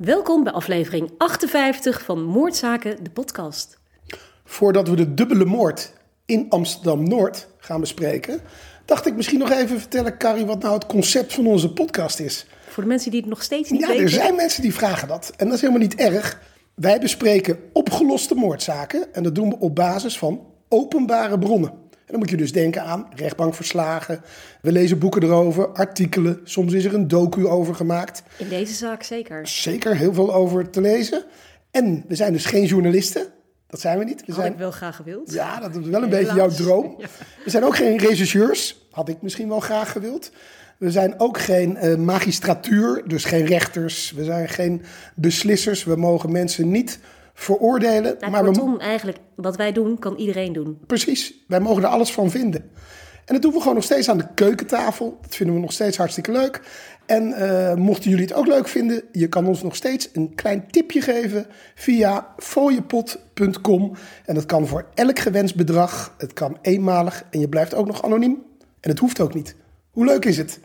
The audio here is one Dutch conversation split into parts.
Welkom bij aflevering 58 van Moordzaken, de podcast. Voordat we de dubbele moord in Amsterdam-Noord gaan bespreken, dacht ik misschien nog even vertellen, Carrie, wat nou het concept van onze podcast is. Voor de mensen die het nog steeds niet Ja, weten. er zijn mensen die vragen dat. En dat is helemaal niet erg. Wij bespreken opgeloste moordzaken en dat doen we op basis van openbare bronnen. En dan moet je dus denken aan rechtbankverslagen. We lezen boeken erover, artikelen. Soms is er een docu over gemaakt. In deze zaak zeker. Zeker heel veel over te lezen. En we zijn dus geen journalisten. Dat zijn we niet. We Had zijn ik wel graag gewild. Ja, dat is wel een beetje jouw droom. We zijn ook geen regisseurs, had ik misschien wel graag gewild. We zijn ook geen eh, magistratuur, dus geen rechters. We zijn geen beslissers. We mogen mensen niet veroordelen. Nou, maar we, kortom, eigenlijk, wat wij doen, kan iedereen doen. precies, wij mogen er alles van vinden. En dat doen we gewoon nog steeds aan de keukentafel. Dat vinden we nog steeds hartstikke leuk. En eh, mochten jullie het ook leuk vinden, je kan ons nog steeds een klein tipje geven via fooiepot.com. En dat kan voor elk gewenst bedrag. Het kan eenmalig en je blijft ook nog anoniem. En het hoeft ook niet. Hoe leuk is het?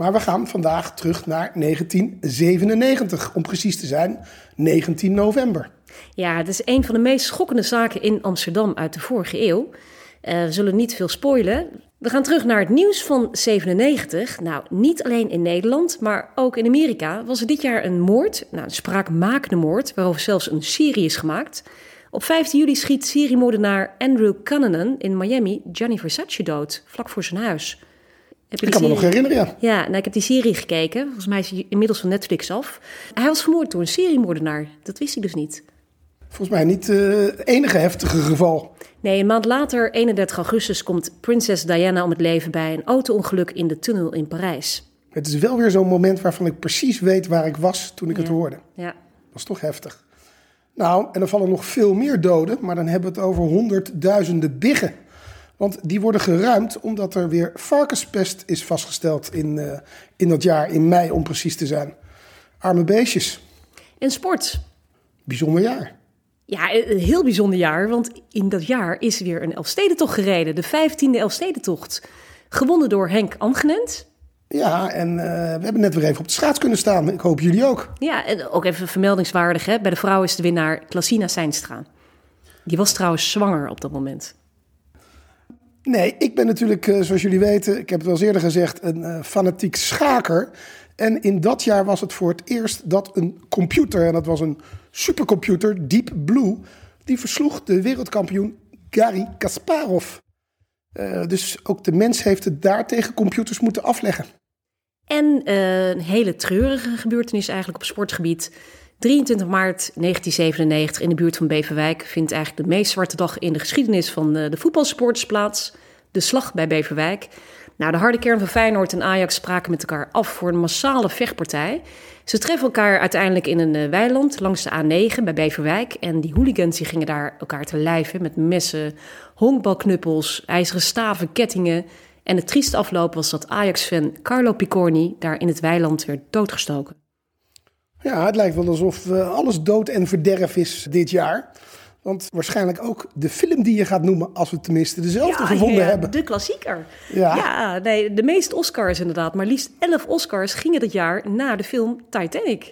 Maar we gaan vandaag terug naar 1997, om precies te zijn, 19 november. Ja, het is een van de meest schokkende zaken in Amsterdam uit de vorige eeuw. Eh, we zullen niet veel spoilen. We gaan terug naar het nieuws van 97. Nou, niet alleen in Nederland, maar ook in Amerika was er dit jaar een moord. Nou, een spraakmakende moord, waarover zelfs een serie is gemaakt. Op 15 juli schiet seriemoordenaar Andrew Cunanan in Miami Gianni Versace dood, vlak voor zijn huis. Heb Ik kan me nog herinneren, ja. Ja, nou, ik heb die serie gekeken. Volgens mij is hij inmiddels van Netflix af. Hij was vermoord door een seriemoordenaar. Dat wist ik dus niet. Volgens mij niet eh, het enige heftige geval. Nee, een maand later, 31 augustus, komt prinses Diana om het leven bij een auto-ongeluk in de tunnel in Parijs. Het is wel weer zo'n moment waarvan ik precies weet waar ik was toen ik het hoorde. Ja. Dat is toch heftig. Nou, en er vallen nog veel meer doden, maar dan hebben we het over honderdduizenden biggen. Want die worden geruimd omdat er weer varkenspest is vastgesteld in, eh, in dat jaar, in mei om precies te zijn. Arme beestjes. En sport. Bijzonder jaar. Ja, een heel bijzonder jaar, want in dat jaar is weer een Elfstedentocht gereden. De 15e Elfstedentocht. Gewonnen door Henk Amgenent. Ja, en eh, we hebben net weer even op de schaats kunnen staan. Ik hoop jullie ook. Ja, en ook even vermeldingswaardig, hè. Bij de vrouw is de winnaar Klassina Seinstra. Die was trouwens zwanger op dat moment. Nee, ik ben natuurlijk, eh, zoals jullie weten, ik heb het wel eens eerder gezegd, een eh, fanatiek schaker. En in dat jaar was het voor het eerst dat een computer, en dat was een supercomputer, Deep Blue, die versloeg de wereldkampioen Garry Kasparov. Eh, dus ook de mens heeft het daar tegen computers moeten afleggen. En eh, een hele treurige gebeurtenis eigenlijk op sportgebied. 23 maart 1997 in de buurt van Beverwijk vindt eigenlijk de meest zwarte dag in de geschiedenis van de voetbalsporters plaats. De slag bij Beverwijk. Nou, de harde kern van Feyenoord en Ajax spraken met elkaar af voor een massale vechtpartij. Ze treffen elkaar uiteindelijk in een eh, weiland langs de A9 bij Beverwijk. En die hooligans die gingen daar elkaar te lijven met messen, honkbalknuppels, ijzeren staven, kettingen. En het trieste afloop was dat Ajax-fan Carlo Picorni daar in het weiland werd doodgestoken. Ja, het lijkt wel alsof eh, alles dood en verderf is dit jaar. Want waarschijnlijk ook de film die je gaat noemen, als we tenminste dezelfde gevonden ja, hebben. De klassieker. Ja. Ja. nee, de meeste Oscars inderdaad. Maar liefst 11 Oscars gingen dat jaar na de film Titanic.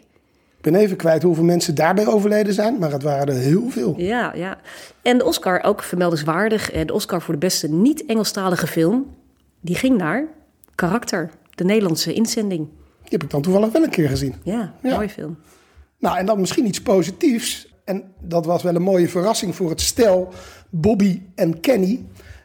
Ik ben even kwijt hoeveel mensen daarbij overleden zijn, maar het waren er heel veel. Ja, ja. En de Oscar, ook vermeldenswaardig, eh, de Oscar voor de beste niet-Engelstalige film, die ging naar Karakter, de Nederlandse inzending. Die heb ik dan toevallig wel een keer gezien. Ja, Ja. mooie film. Nou, en dan misschien iets positiefs. En dat was wel een mooie verrassing voor het stel Bobby en Kenny.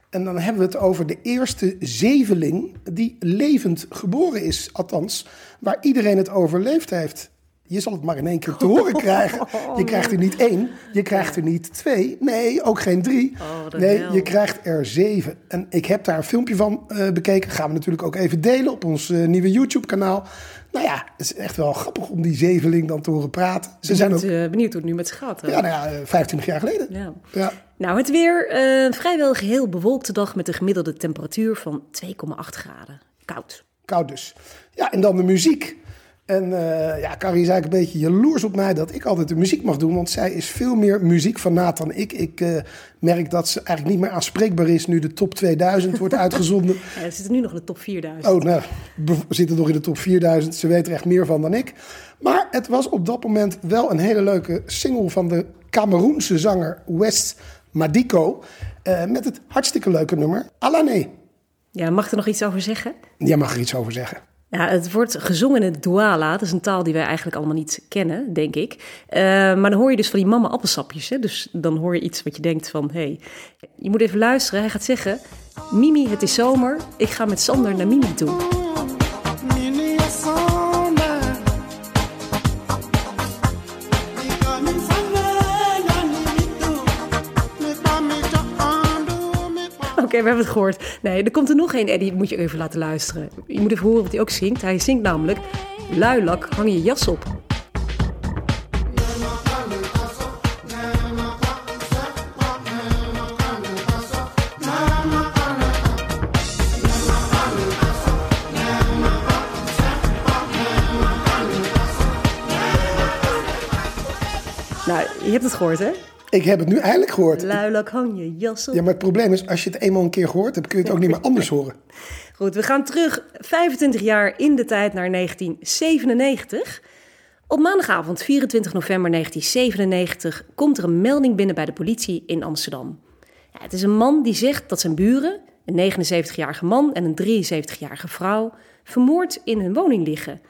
En dan hebben we het over de eerste zeveling die levend geboren is. Althans, waar iedereen het overleefd heeft. Je zal het maar in één keer te horen krijgen. Je krijgt er niet één, je krijgt er niet twee. Nee, ook geen drie. Oh, nee, je krijgt er zeven. En ik heb daar een filmpje van eh, bekeken. Gaan we natuurlijk ook even delen op ons eh, nieuwe YouTube-kanaal. Nou ja, het is echt wel grappig om die zeveling dan te horen praten. Ze zijn ook, Benieuwd, eh, benieuwd hoe het nu met ze gaat. hè? ja, nou ja, eh, 25 jaar geleden. Ja. Ja. Nou, het weer. vrijwel geheel bewolkte dag met een gemiddelde temperatuur van 2,8 graden. Koud. Koud dus. Ja, en dan de muziek. En eh, ja, Carrie is eigenlijk een beetje jaloers op mij dat ik altijd de muziek mag doen. Want zij is veel meer muziekfanaat dan ik. Ik eh, merk dat ze eigenlijk niet meer aanspreekbaar is nu de top 2000 wordt uitgezonden. Ja, we zitten nu nog in de top 4000. Oh, nou, we zitten nog in de top 4000. Ze weet er echt meer van dan ik. Maar het was op dat moment wel een hele leuke single van de Cameroense zanger West Madiko. eh, met het hartstikke leuke nummer Alané. Ja, mag er nog iets over zeggen? Jij mag er iets over zeggen. Ja, het wordt gezongen in het Douala. Dat is een taal die wij eigenlijk allemaal niet kennen, denk ik. Eh, maar dan hoor je dus van die mama appelsapjes. Hè? Dus dan hoor je iets wat je denkt van... hey, je moet even luisteren. Hij gaat zeggen... Mimi, het is zomer. Ik ga met Sander naar Mimi toe. We hebben het gehoord. Nee, er komt er nog één, Eddie. Die moet je even laten luisteren. Je moet even horen wat hij ook zingt. Hij zingt namelijk... Luilak, hang je jas op. Nou, je hebt het gehoord, hè? Ik heb het nu eindelijk gehoord. Luilak, hang je jas op. Ja, maar het probleem is, als je het eenmaal een keer gehoord hebt, kun je het ook niet meer anders horen. Goed, we gaan terug 25 jaar in de tijd naar 1997. Op maandagavond 24 november 1997 komt er een melding binnen bij de politie in Amsterdam. Ja, het is een man die zegt dat zijn buren, een 79-jarige man en een 73-jarige vrouw, vermoord in hun woning liggen.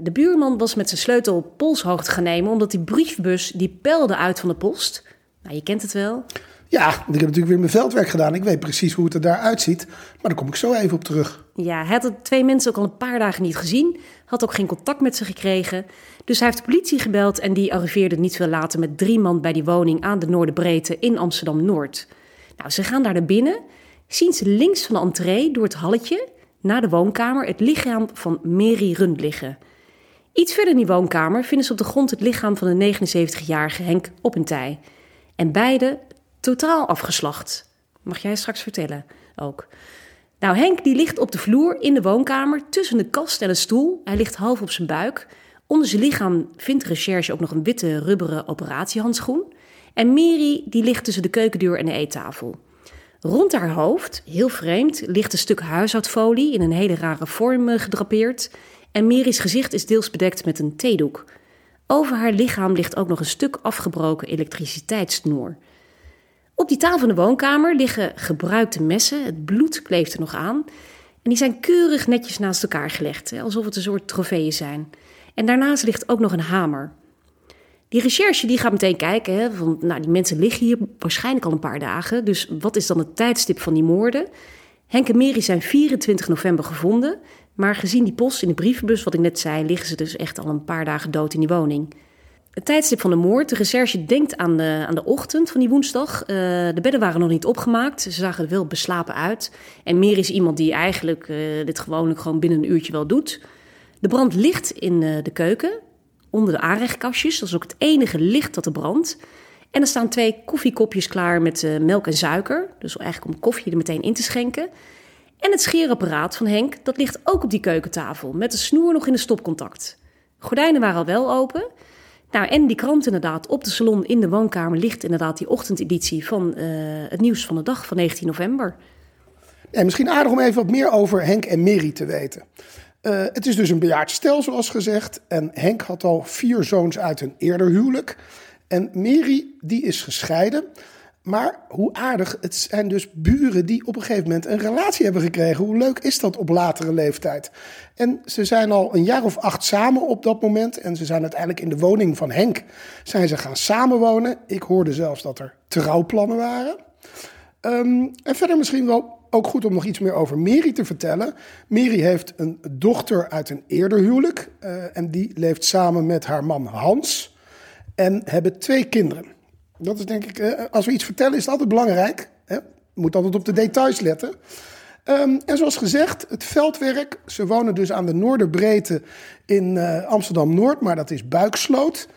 De buurman was met zijn sleutel op polshoogte gaan nemen omdat die briefbus die pelde uit van de post. Nou, je kent het wel. Ja, want ik heb natuurlijk weer mijn veldwerk gedaan. Ik weet precies hoe het er daar uitziet. Maar daar kom ik zo even op terug. Ja, hij had de twee mensen ook al een paar dagen niet gezien. Had ook geen contact met ze gekregen. Dus hij heeft de politie gebeld en die arriveerde niet veel later met drie man bij die woning aan de Noorderbreedte in Amsterdam-Noord. Nou, ze gaan daar naar binnen. Zien ze links van de entree door het halletje naar de woonkamer het lichaam van Mary Rund liggen. Iets verder in die woonkamer vinden ze op de grond het lichaam van de 79-jarige Henk Oppentij. En beide totaal afgeslacht. Mag jij straks vertellen ook. Nou, Henk die ligt op de vloer in de woonkamer tussen de kast en een stoel. Hij ligt half op zijn buik. Onder zijn lichaam vindt recherche ook nog een witte rubberen operatiehandschoen. En Mary die ligt tussen de keukendeur en de eettafel. Rond haar hoofd, heel vreemd, ligt een stuk huishoudfolie in een hele rare vorm eh, gedrapeerd. En Mary's gezicht is deels bedekt met een theedoek. Over haar lichaam ligt ook nog een stuk afgebroken elektriciteitssnoer. Op die tafel in de woonkamer liggen gebruikte messen. Het bloed kleeft er nog aan. En die zijn keurig netjes naast elkaar gelegd, alsof het een soort trofeeën zijn. En daarnaast ligt ook nog een hamer. Die recherche die gaat meteen kijken, van, nou, die mensen liggen hier waarschijnlijk al een paar dagen. Dus wat is dan het tijdstip van die moorden? Henk en Mary zijn 24 november gevonden. Maar gezien die post in de brievenbus, wat ik net zei, liggen ze dus echt al een paar dagen dood in die woning. Het tijdstip van de moord. De recherche denkt aan de, aan de ochtend van die woensdag. Eh, de bedden waren nog niet opgemaakt. Ze zagen er wel beslapen uit. En meer is iemand die eigenlijk eh, dit gewoonlijk gewoon binnen een uurtje wel doet. De brand ligt in eh, de keuken, onder de aanrechtkastjes. Dat is ook het enige licht dat er brandt. En er staan twee koffiekopjes klaar met melk en suiker. Dus eigenlijk om koffie er meteen in te schenken. En het scheerapparaat van Henk, dat ligt ook op die keukentafel. Met de snoer nog in de stopcontact. Gordijnen waren al wel open. Nou, en die krant inderdaad op de salon in de woonkamer ligt inderdaad die ochtendeditie van eh, het nieuws van de dag van 19 november. En misschien aardig om even wat meer over Henk en Mary te weten. Eh, het is dus een bejaard stel, zoals gezegd. En Henk had al vier zoons uit een eerder huwelijk. En Mary, die is gescheiden. Maar hoe aardig, het zijn dus buren die op een gegeven moment een relatie hebben gekregen. Hoe leuk is dat op latere leeftijd? En ze zijn al een jaar of acht samen op dat moment. En ze zijn uiteindelijk in de woning van Henk zijn ze gaan samenwonen. Ik hoorde zelfs dat er trouwplannen waren. Ehm, en verder misschien wel ook goed om nog iets meer over Mary te vertellen. Mary heeft een dochter uit een eerder huwelijk. eh, en die leeft samen met haar man Hans. En hebben twee kinderen. Dat is denk ik, eh, als we iets vertellen, is het altijd belangrijk. Hè? Moet altijd op de details letten. Ehm, en zoals gezegd, het veldwerk. Ze wonen dus aan de Noorderbreedte in eh, Amsterdam-Noord, maar dat is Buiksloot.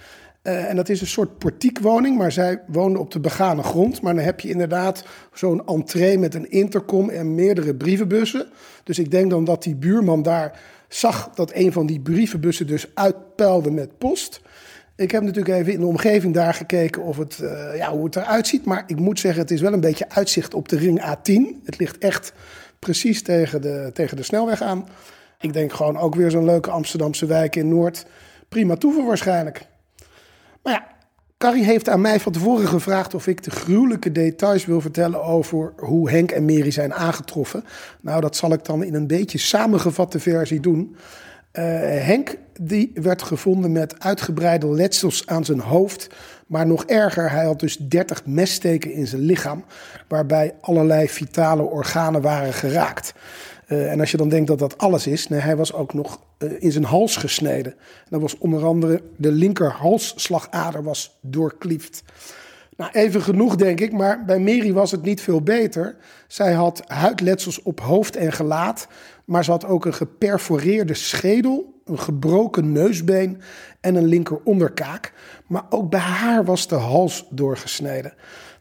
Eh, en dat is een soort portiekwoning, maar zij woonden op de begane grond. Maar dan heb je inderdaad zo'n entree met een intercom en meerdere brievenbussen. Dus ik denk dan dat die buurman daar zag dat een van die brievenbussen dus uitpeilde met post. Ik heb natuurlijk even in de omgeving daar gekeken of het, eh, ja, hoe het eruit ziet. Maar ik moet zeggen, het is wel een beetje uitzicht op de ring A10. Het ligt echt precies tegen de, tegen de snelweg aan. Ik denk gewoon ook weer zo'n leuke Amsterdamse wijk in Noord. Prima toeven waarschijnlijk. Maar ja, Carrie heeft aan mij van tevoren gevraagd of ik de gruwelijke details wil vertellen over hoe Henk en Mary zijn aangetroffen. Nou, dat zal ik dan in een beetje samengevatte versie doen. Eh, Henk die werd gevonden met uitgebreide letsels aan zijn hoofd. Maar nog erger, hij had dus 30 messteken in zijn lichaam. Waarbij allerlei vitale organen waren geraakt. Eh, en als je dan denkt dat dat alles is, hij was ook nog eh, in zijn hals gesneden. En dat was onder andere de linker halsslagader was doorkliefd. Nou, even genoeg denk ik, maar bij Mary was het niet veel beter. Zij had huidletsels op hoofd en gelaat, maar ze had ook een geperforeerde schedel, een gebroken neusbeen en een linker onderkaak. Maar ook bij haar was de hals doorgesneden.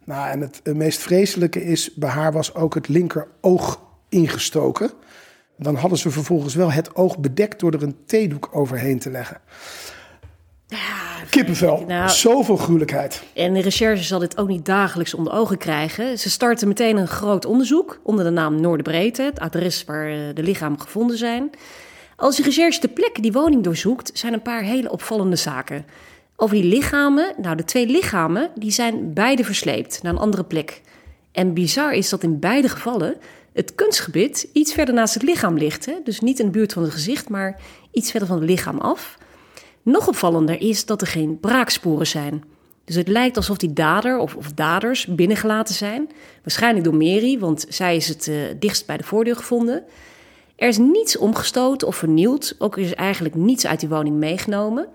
Nou, en het meest vreselijke is, bij haar was ook het linker oog ingestoken. Dan hadden ze vervolgens wel het oog bedekt door er een theedoek overheen te leggen. Kippenvel, Nou- zoveel gruwelijkheid. En de recherche zal dit ook niet dagelijks onder ogen krijgen. Ze starten meteen een groot onderzoek onder de naam Noorderbreedte, het adres waar eh, de lichamen gevonden zijn. Als de recherche ter plekke die woning doorzoekt, zijn een paar hele opvallende zaken. Over die lichamen, nou de twee lichamen, die zijn beide versleept naar een andere plek. En bizar is dat in beide gevallen het kunstgebit iets verder naast het lichaam ligt. Hè? Dus niet in de buurt van het gezicht, maar iets verder van het lichaam af. Nog opvallender is dat er geen braaksporen zijn. Dus het lijkt alsof die dader of, of daders binnengelaten zijn. Waarschijnlijk door Mary, want zij is het eh, dichtst bij de voordeur gevonden. Er is niets omgestoten of vernield. Ook is eigenlijk niets uit die woning meegenomen.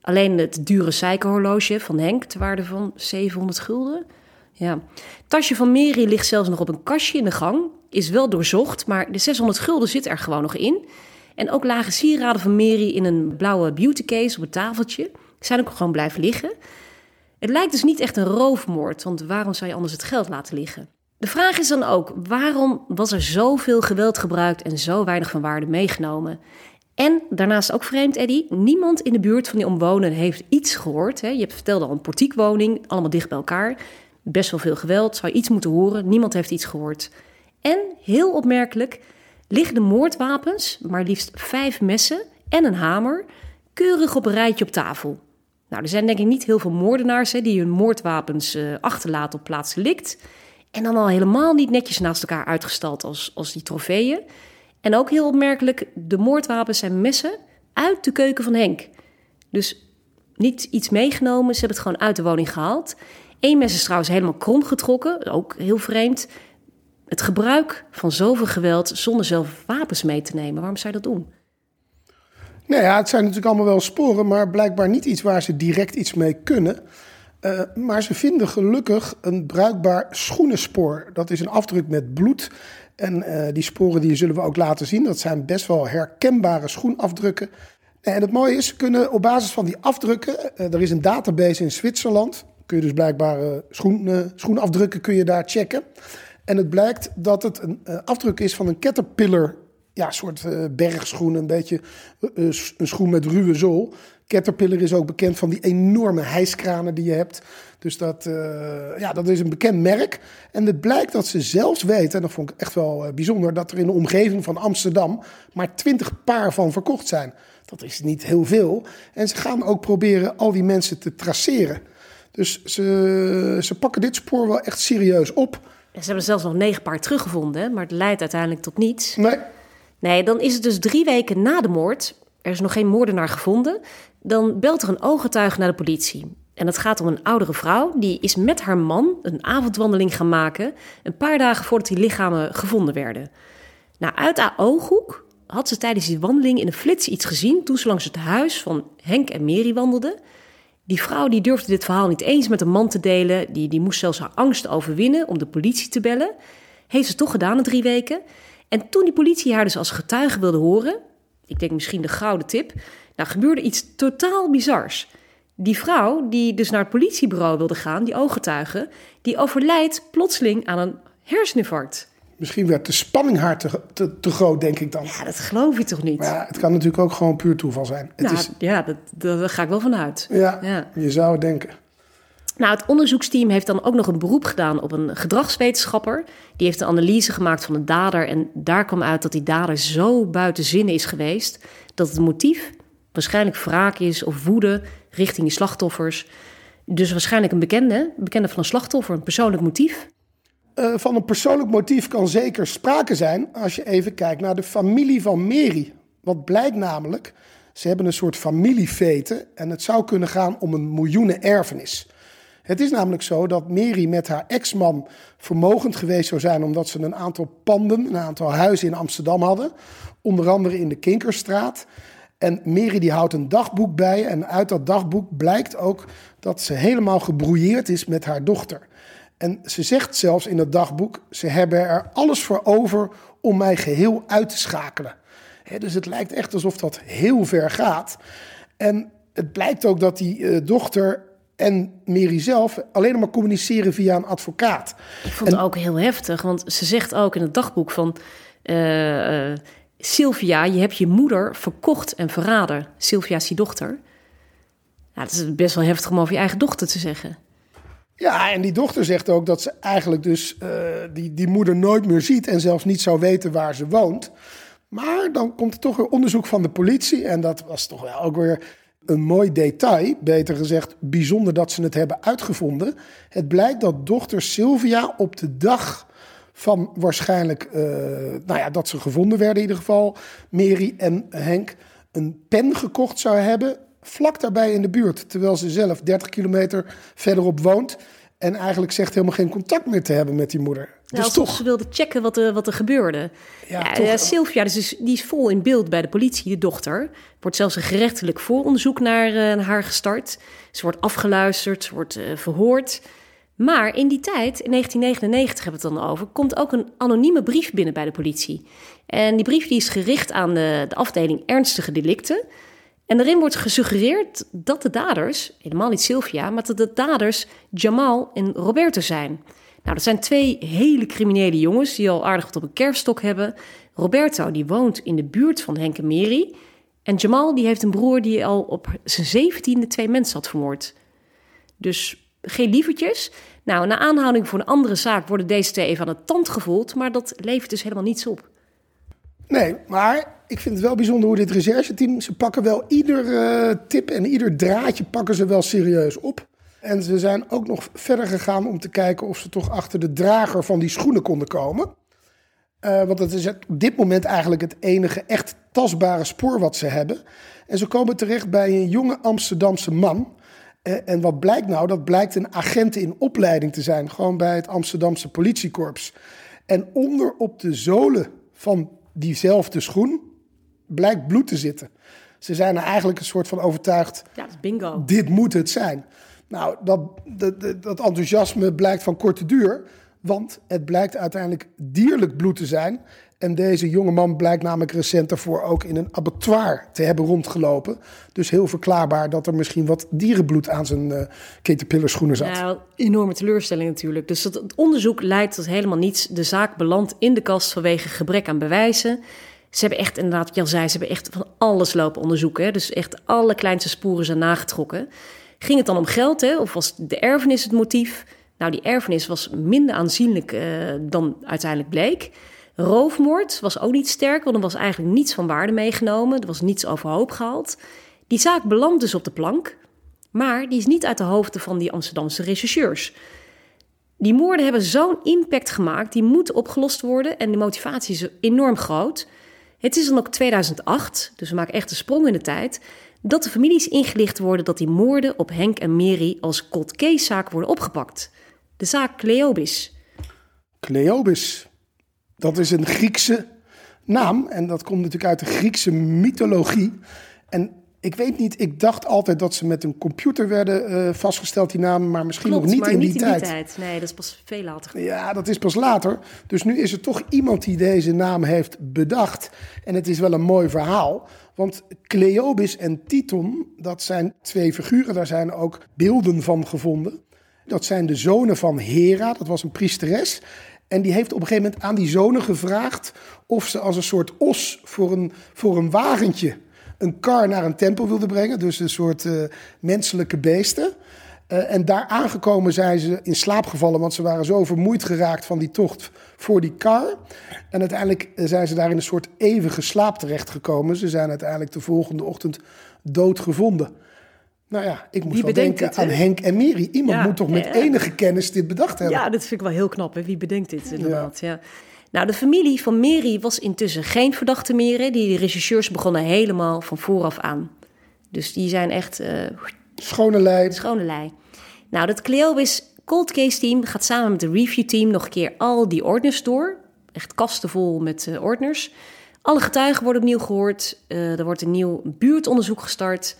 Alleen het dure suikerhorloge van Henk, ter waarde van 700 gulden. Ja. Het tasje van Mary ligt zelfs nog op een kastje in de gang. Is wel doorzocht, maar de 600 gulden zit er gewoon nog in. En ook lagen sieraden van Mary in een blauwe beautycase op het tafeltje. Zijn ook gewoon blijven liggen. Het lijkt dus niet echt een roofmoord, want waarom zou je anders het geld laten liggen? De vraag is dan ook, waarom was er zoveel geweld gebruikt en zo weinig van waarde meegenomen? En daarnaast ook vreemd, Eddy, niemand in de buurt van die omwonenden heeft iets gehoord. Hè? Je hebt verteld al een portiekwoning, allemaal dicht bij elkaar. Best wel veel geweld, zou je iets moeten horen. Niemand heeft iets gehoord. En, heel opmerkelijk, liggen de moordwapens, maar liefst vijf messen en een hamer, keurig op een rijtje op tafel. Nou, er zijn denk ik niet heel veel moordenaars hè, die hun moordwapens eh, achterlaten op plaats delict. En dan al helemaal niet netjes naast elkaar uitgestald als, als die trofeeën. En ook heel opmerkelijk, de moordwapens zijn messen uit de keuken van Henk. Dus niet iets meegenomen, ze hebben het gewoon uit de woning gehaald. Eén mes is trouwens helemaal krom getrokken, ook heel vreemd. Het gebruik van zoveel geweld zonder zelf wapens mee te nemen, waarom zou je dat doen? Nou ja, het zijn natuurlijk allemaal wel sporen, maar blijkbaar niet iets waar ze direct iets mee kunnen. Eh, maar ze vinden gelukkig een bruikbaar schoenenspoor. Dat is een afdruk met bloed. En eh, die sporen die zullen we ook laten zien. Dat zijn best wel herkenbare schoenafdrukken. En het mooie is, ze kunnen op basis van die afdrukken... eh, er is een database in Zwitserland. Kun je dus blijkbaar eh, schoen, eh, schoenafdrukken kun je daar checken. En het blijkt dat het een eh, afdruk is van een caterpillar ja, soort eh, bergschoen, een beetje eh, een schoen met ruwe zool. Caterpillar is ook bekend van die enorme hijskranen die je hebt. Dus dat, ja, dat is een bekend merk. En het blijkt dat ze zelfs weten, en dat vond ik echt wel bijzonder, dat er in de omgeving van Amsterdam maar 20 paar van verkocht zijn. Dat is niet heel veel. En ze gaan ook proberen al die mensen te traceren. Dus ze, ze pakken dit spoor wel echt serieus op. Ze hebben zelfs nog negen paar teruggevonden, maar het leidt uiteindelijk tot niets. Nee, Nee, dan is het dus drie weken na de moord. Er is nog geen moordenaar gevonden. Dan belt er een ooggetuige naar de politie. En het gaat om een oudere vrouw die is met haar man een avondwandeling gaan maken. Een paar dagen voordat die lichamen gevonden werden. Nou, uit haar ooghoek had ze tijdens die wandeling in een flits iets gezien toen ze langs het huis van Henk en Mary wandelde. Die vrouw die durfde dit verhaal niet eens met een man te delen. Die, die moest zelfs haar angst overwinnen om de politie te bellen. Heeft ze toch gedaan na drie weken. En toen die politie haar dus als getuige wilde horen, ik denk misschien de gouden tip, nou gebeurde iets totaal bizars. Die vrouw die dus naar het politiebureau wilde gaan, die ooggetuige, die overlijdt plotseling aan een herseninfarct. Misschien werd de spanning haar te, te, te groot, denk ik dan. Ja, dat geloof je toch niet? Maar ja, het kan natuurlijk ook gewoon puur toeval zijn. Het nou, is, ja, dat, dat, daar ga ik wel van uit. ja, ja. je zou het denken. Nou, het onderzoeksteam heeft dan ook nog een beroep gedaan op een gedragswetenschapper. Die heeft een analyse gemaakt van de dader. En daar kwam uit dat die dader zo buiten zinnen is geweest. dat het motief waarschijnlijk wraak is of woede richting die slachtoffers. Dus waarschijnlijk een bekende, een bekende van een slachtoffer, een persoonlijk motief. Eh, van een persoonlijk motief kan zeker sprake zijn als je even kijkt naar de familie van Mary. Wat blijkt namelijk, ze hebben een soort familiefete en het zou kunnen gaan om een miljoenen erfenis. Het is namelijk zo dat Mary met haar ex-man vermogend geweest zou zijn omdat ze een aantal panden, een aantal huizen in Amsterdam hadden. Onder andere in de Kinkerstraat. En Mary die houdt een dagboek bij en uit dat dagboek blijkt ook dat ze helemaal gebrouilleerd is met haar dochter. En ze zegt zelfs in het dagboek: ze hebben er alles voor over om mij geheel uit te schakelen. Dus het lijkt echt alsof dat heel ver gaat. En het blijkt ook dat die eh, dochter en Mary zelf alleen maar communiceren via een advocaat. Ik vond het ook heel heftig, want ze zegt ook in het dagboek van... eh, Sylvia, je hebt je moeder verkocht en verraden. Sylvia is die dochter. Nou, dat is best wel heftig om over je eigen dochter te zeggen. Ja, en die dochter zegt ook dat ze eigenlijk dus eh, die, die moeder nooit meer ziet en zelfs niet zou weten waar ze woont. Maar dan komt er toch weer onderzoek van de politie en dat was toch wel ook weer een mooi detail, beter gezegd bijzonder dat ze het hebben uitgevonden. Het blijkt dat dochter Sylvia op de dag van waarschijnlijk, eh, nou ja, dat ze gevonden werden in ieder geval, Mary en Henk, een pen gekocht zou hebben, vlak daarbij in de buurt. Terwijl ze zelf 30 kilometer verderop woont en eigenlijk zegt helemaal geen contact meer te hebben met die moeder. Nou, dus alsof toch, ze wilde checken wat er, wat er gebeurde. Ja, Ja, ja, Sylvia dus is, die is vol in beeld bij de politie, de dochter. Wordt zelfs een gerechtelijk vooronderzoek naar, eh, haar gestart. Ze wordt afgeluisterd, ze wordt eh, verhoord. Maar in die tijd, in 1999 hebben we het dan over, komt ook een anonieme brief binnen bij de politie. En die brief die is gericht aan de, de afdeling ernstige delicten. En daarin wordt gesuggereerd dat de daders, helemaal niet Sylvia, maar dat de daders Jamal en Roberto zijn. Nou, dat zijn twee hele criminele jongens die al aardig wat op een kerfstok hebben. Roberto, die woont in de buurt van Henk en. En Jamal, die heeft een broer die al op zijn zeventiende twee mensen had vermoord. Dus geen lievertjes. Nou, na aanhouding voor een andere zaak worden deze twee even aan de tand gevoeld, maar dat levert dus helemaal niets op. Nee, maar ik vind het wel bijzonder hoe dit rechercheteam... ze pakken wel ieder eh, tip en ieder draadje pakken ze wel serieus op. En ze zijn ook nog verder gegaan om te kijken of ze toch achter de drager van die schoenen konden komen. Eh, want dat is op dit moment eigenlijk het enige echt tastbare spoor wat ze hebben. En ze komen terecht bij een jonge Amsterdamse man. Eh, en wat blijkt nou? Dat blijkt een agent in opleiding te zijn. Gewoon bij het Amsterdamse politiekorps. En onder op de zolen van diezelfde schoen blijkt bloed te zitten. Ze zijn er eigenlijk een soort van overtuigd Ja, dat is bingo. dit moet het zijn. Nou, dat, dat, dat- dat enthousiasme blijkt van korte duur. Want het blijkt uiteindelijk dierlijk bloed te zijn. En deze jonge man blijkt namelijk recent daarvoor ook in een abattoir te hebben rondgelopen. Dus heel verklaarbaar dat er misschien wat dierenbloed aan zijn schoenen zat. Nou, enorme teleurstelling natuurlijk. Dus het, onderzoek leidt tot helemaal niets. De zaak belandt in de kast vanwege gebrek aan bewijzen. Ze hebben echt, inderdaad, wat je zei, ze hebben echt van alles lopen onderzoeken. Hè? Dus echt alle kleinste sporen zijn nagetrokken. Ging het dan om geld, hè? of was de erfenis het motief? Nou, die erfenis was minder aanzienlijk eh, dan uiteindelijk bleek. Roofmoord was ook niet sterk, want er was eigenlijk niets van waarde meegenomen. Er was niets overhoop gehaald. Die zaak belandt dus op de plank. Maar die is niet uit de hoofden van die Amsterdamse rechercheurs. Die moorden hebben zo'n impact gemaakt, die moeten opgelost worden en de motivatie is enorm groot. Het is dan ook 2008, dus we maken echt een sprong in de tijd. dat de families ingelicht worden dat die moorden op Henk en Mary als cold case zaak worden opgepakt. De zaak Cleobis. Cleobis. Dat is een Griekse naam en dat komt natuurlijk uit de Griekse mythologie. En ik weet niet, ik dacht altijd dat ze met een computer werden eh, vastgesteld, die namen, maar misschien Klopt, nog niet, in, niet die in tijd. die tijd. Nee, dat is pas veel later. Ja, dat is pas later. Dus nu is er toch iemand die deze naam heeft bedacht. En het is wel een mooi verhaal. Want Cleobis en Titon, dat zijn twee figuren. Daar zijn ook beelden van gevonden. Dat zijn de zonen van Hera, dat was een priesteres. En die heeft op een gegeven moment aan die zonen gevraagd... of ze als een soort os voor een, voor een wagentje een kar naar een tempel wilden brengen. Dus een soort eh, menselijke beesten. Eh, en daar aangekomen zijn ze in slaap gevallen, want ze waren zo vermoeid geraakt van die tocht voor die kar. En uiteindelijk eh, zijn ze daar in een soort eeuwige slaap terechtgekomen. Ze zijn uiteindelijk de volgende ochtend dood gevonden. Nou ja, ik moest wel denken het, aan Henk en Mary. Iemand Ja, moet toch met ja. enige kennis dit bedacht hebben. Ja, dat vind ik wel heel knap. Hè? Wie bedenkt dit inderdaad? Ja. Nou, de familie van Mary was intussen geen verdachte meer. hè. Die rechercheurs begonnen helemaal van vooraf aan. Dus die zijn echt eh, Schone lijn. schone lei. Nou, dat Cleobis Cold Case team gaat samen met de review team nog een keer al die ordners door. Echt kasten vol met eh, ordners. Alle getuigen worden opnieuw gehoord. Eh, er wordt een nieuw buurtonderzoek gestart.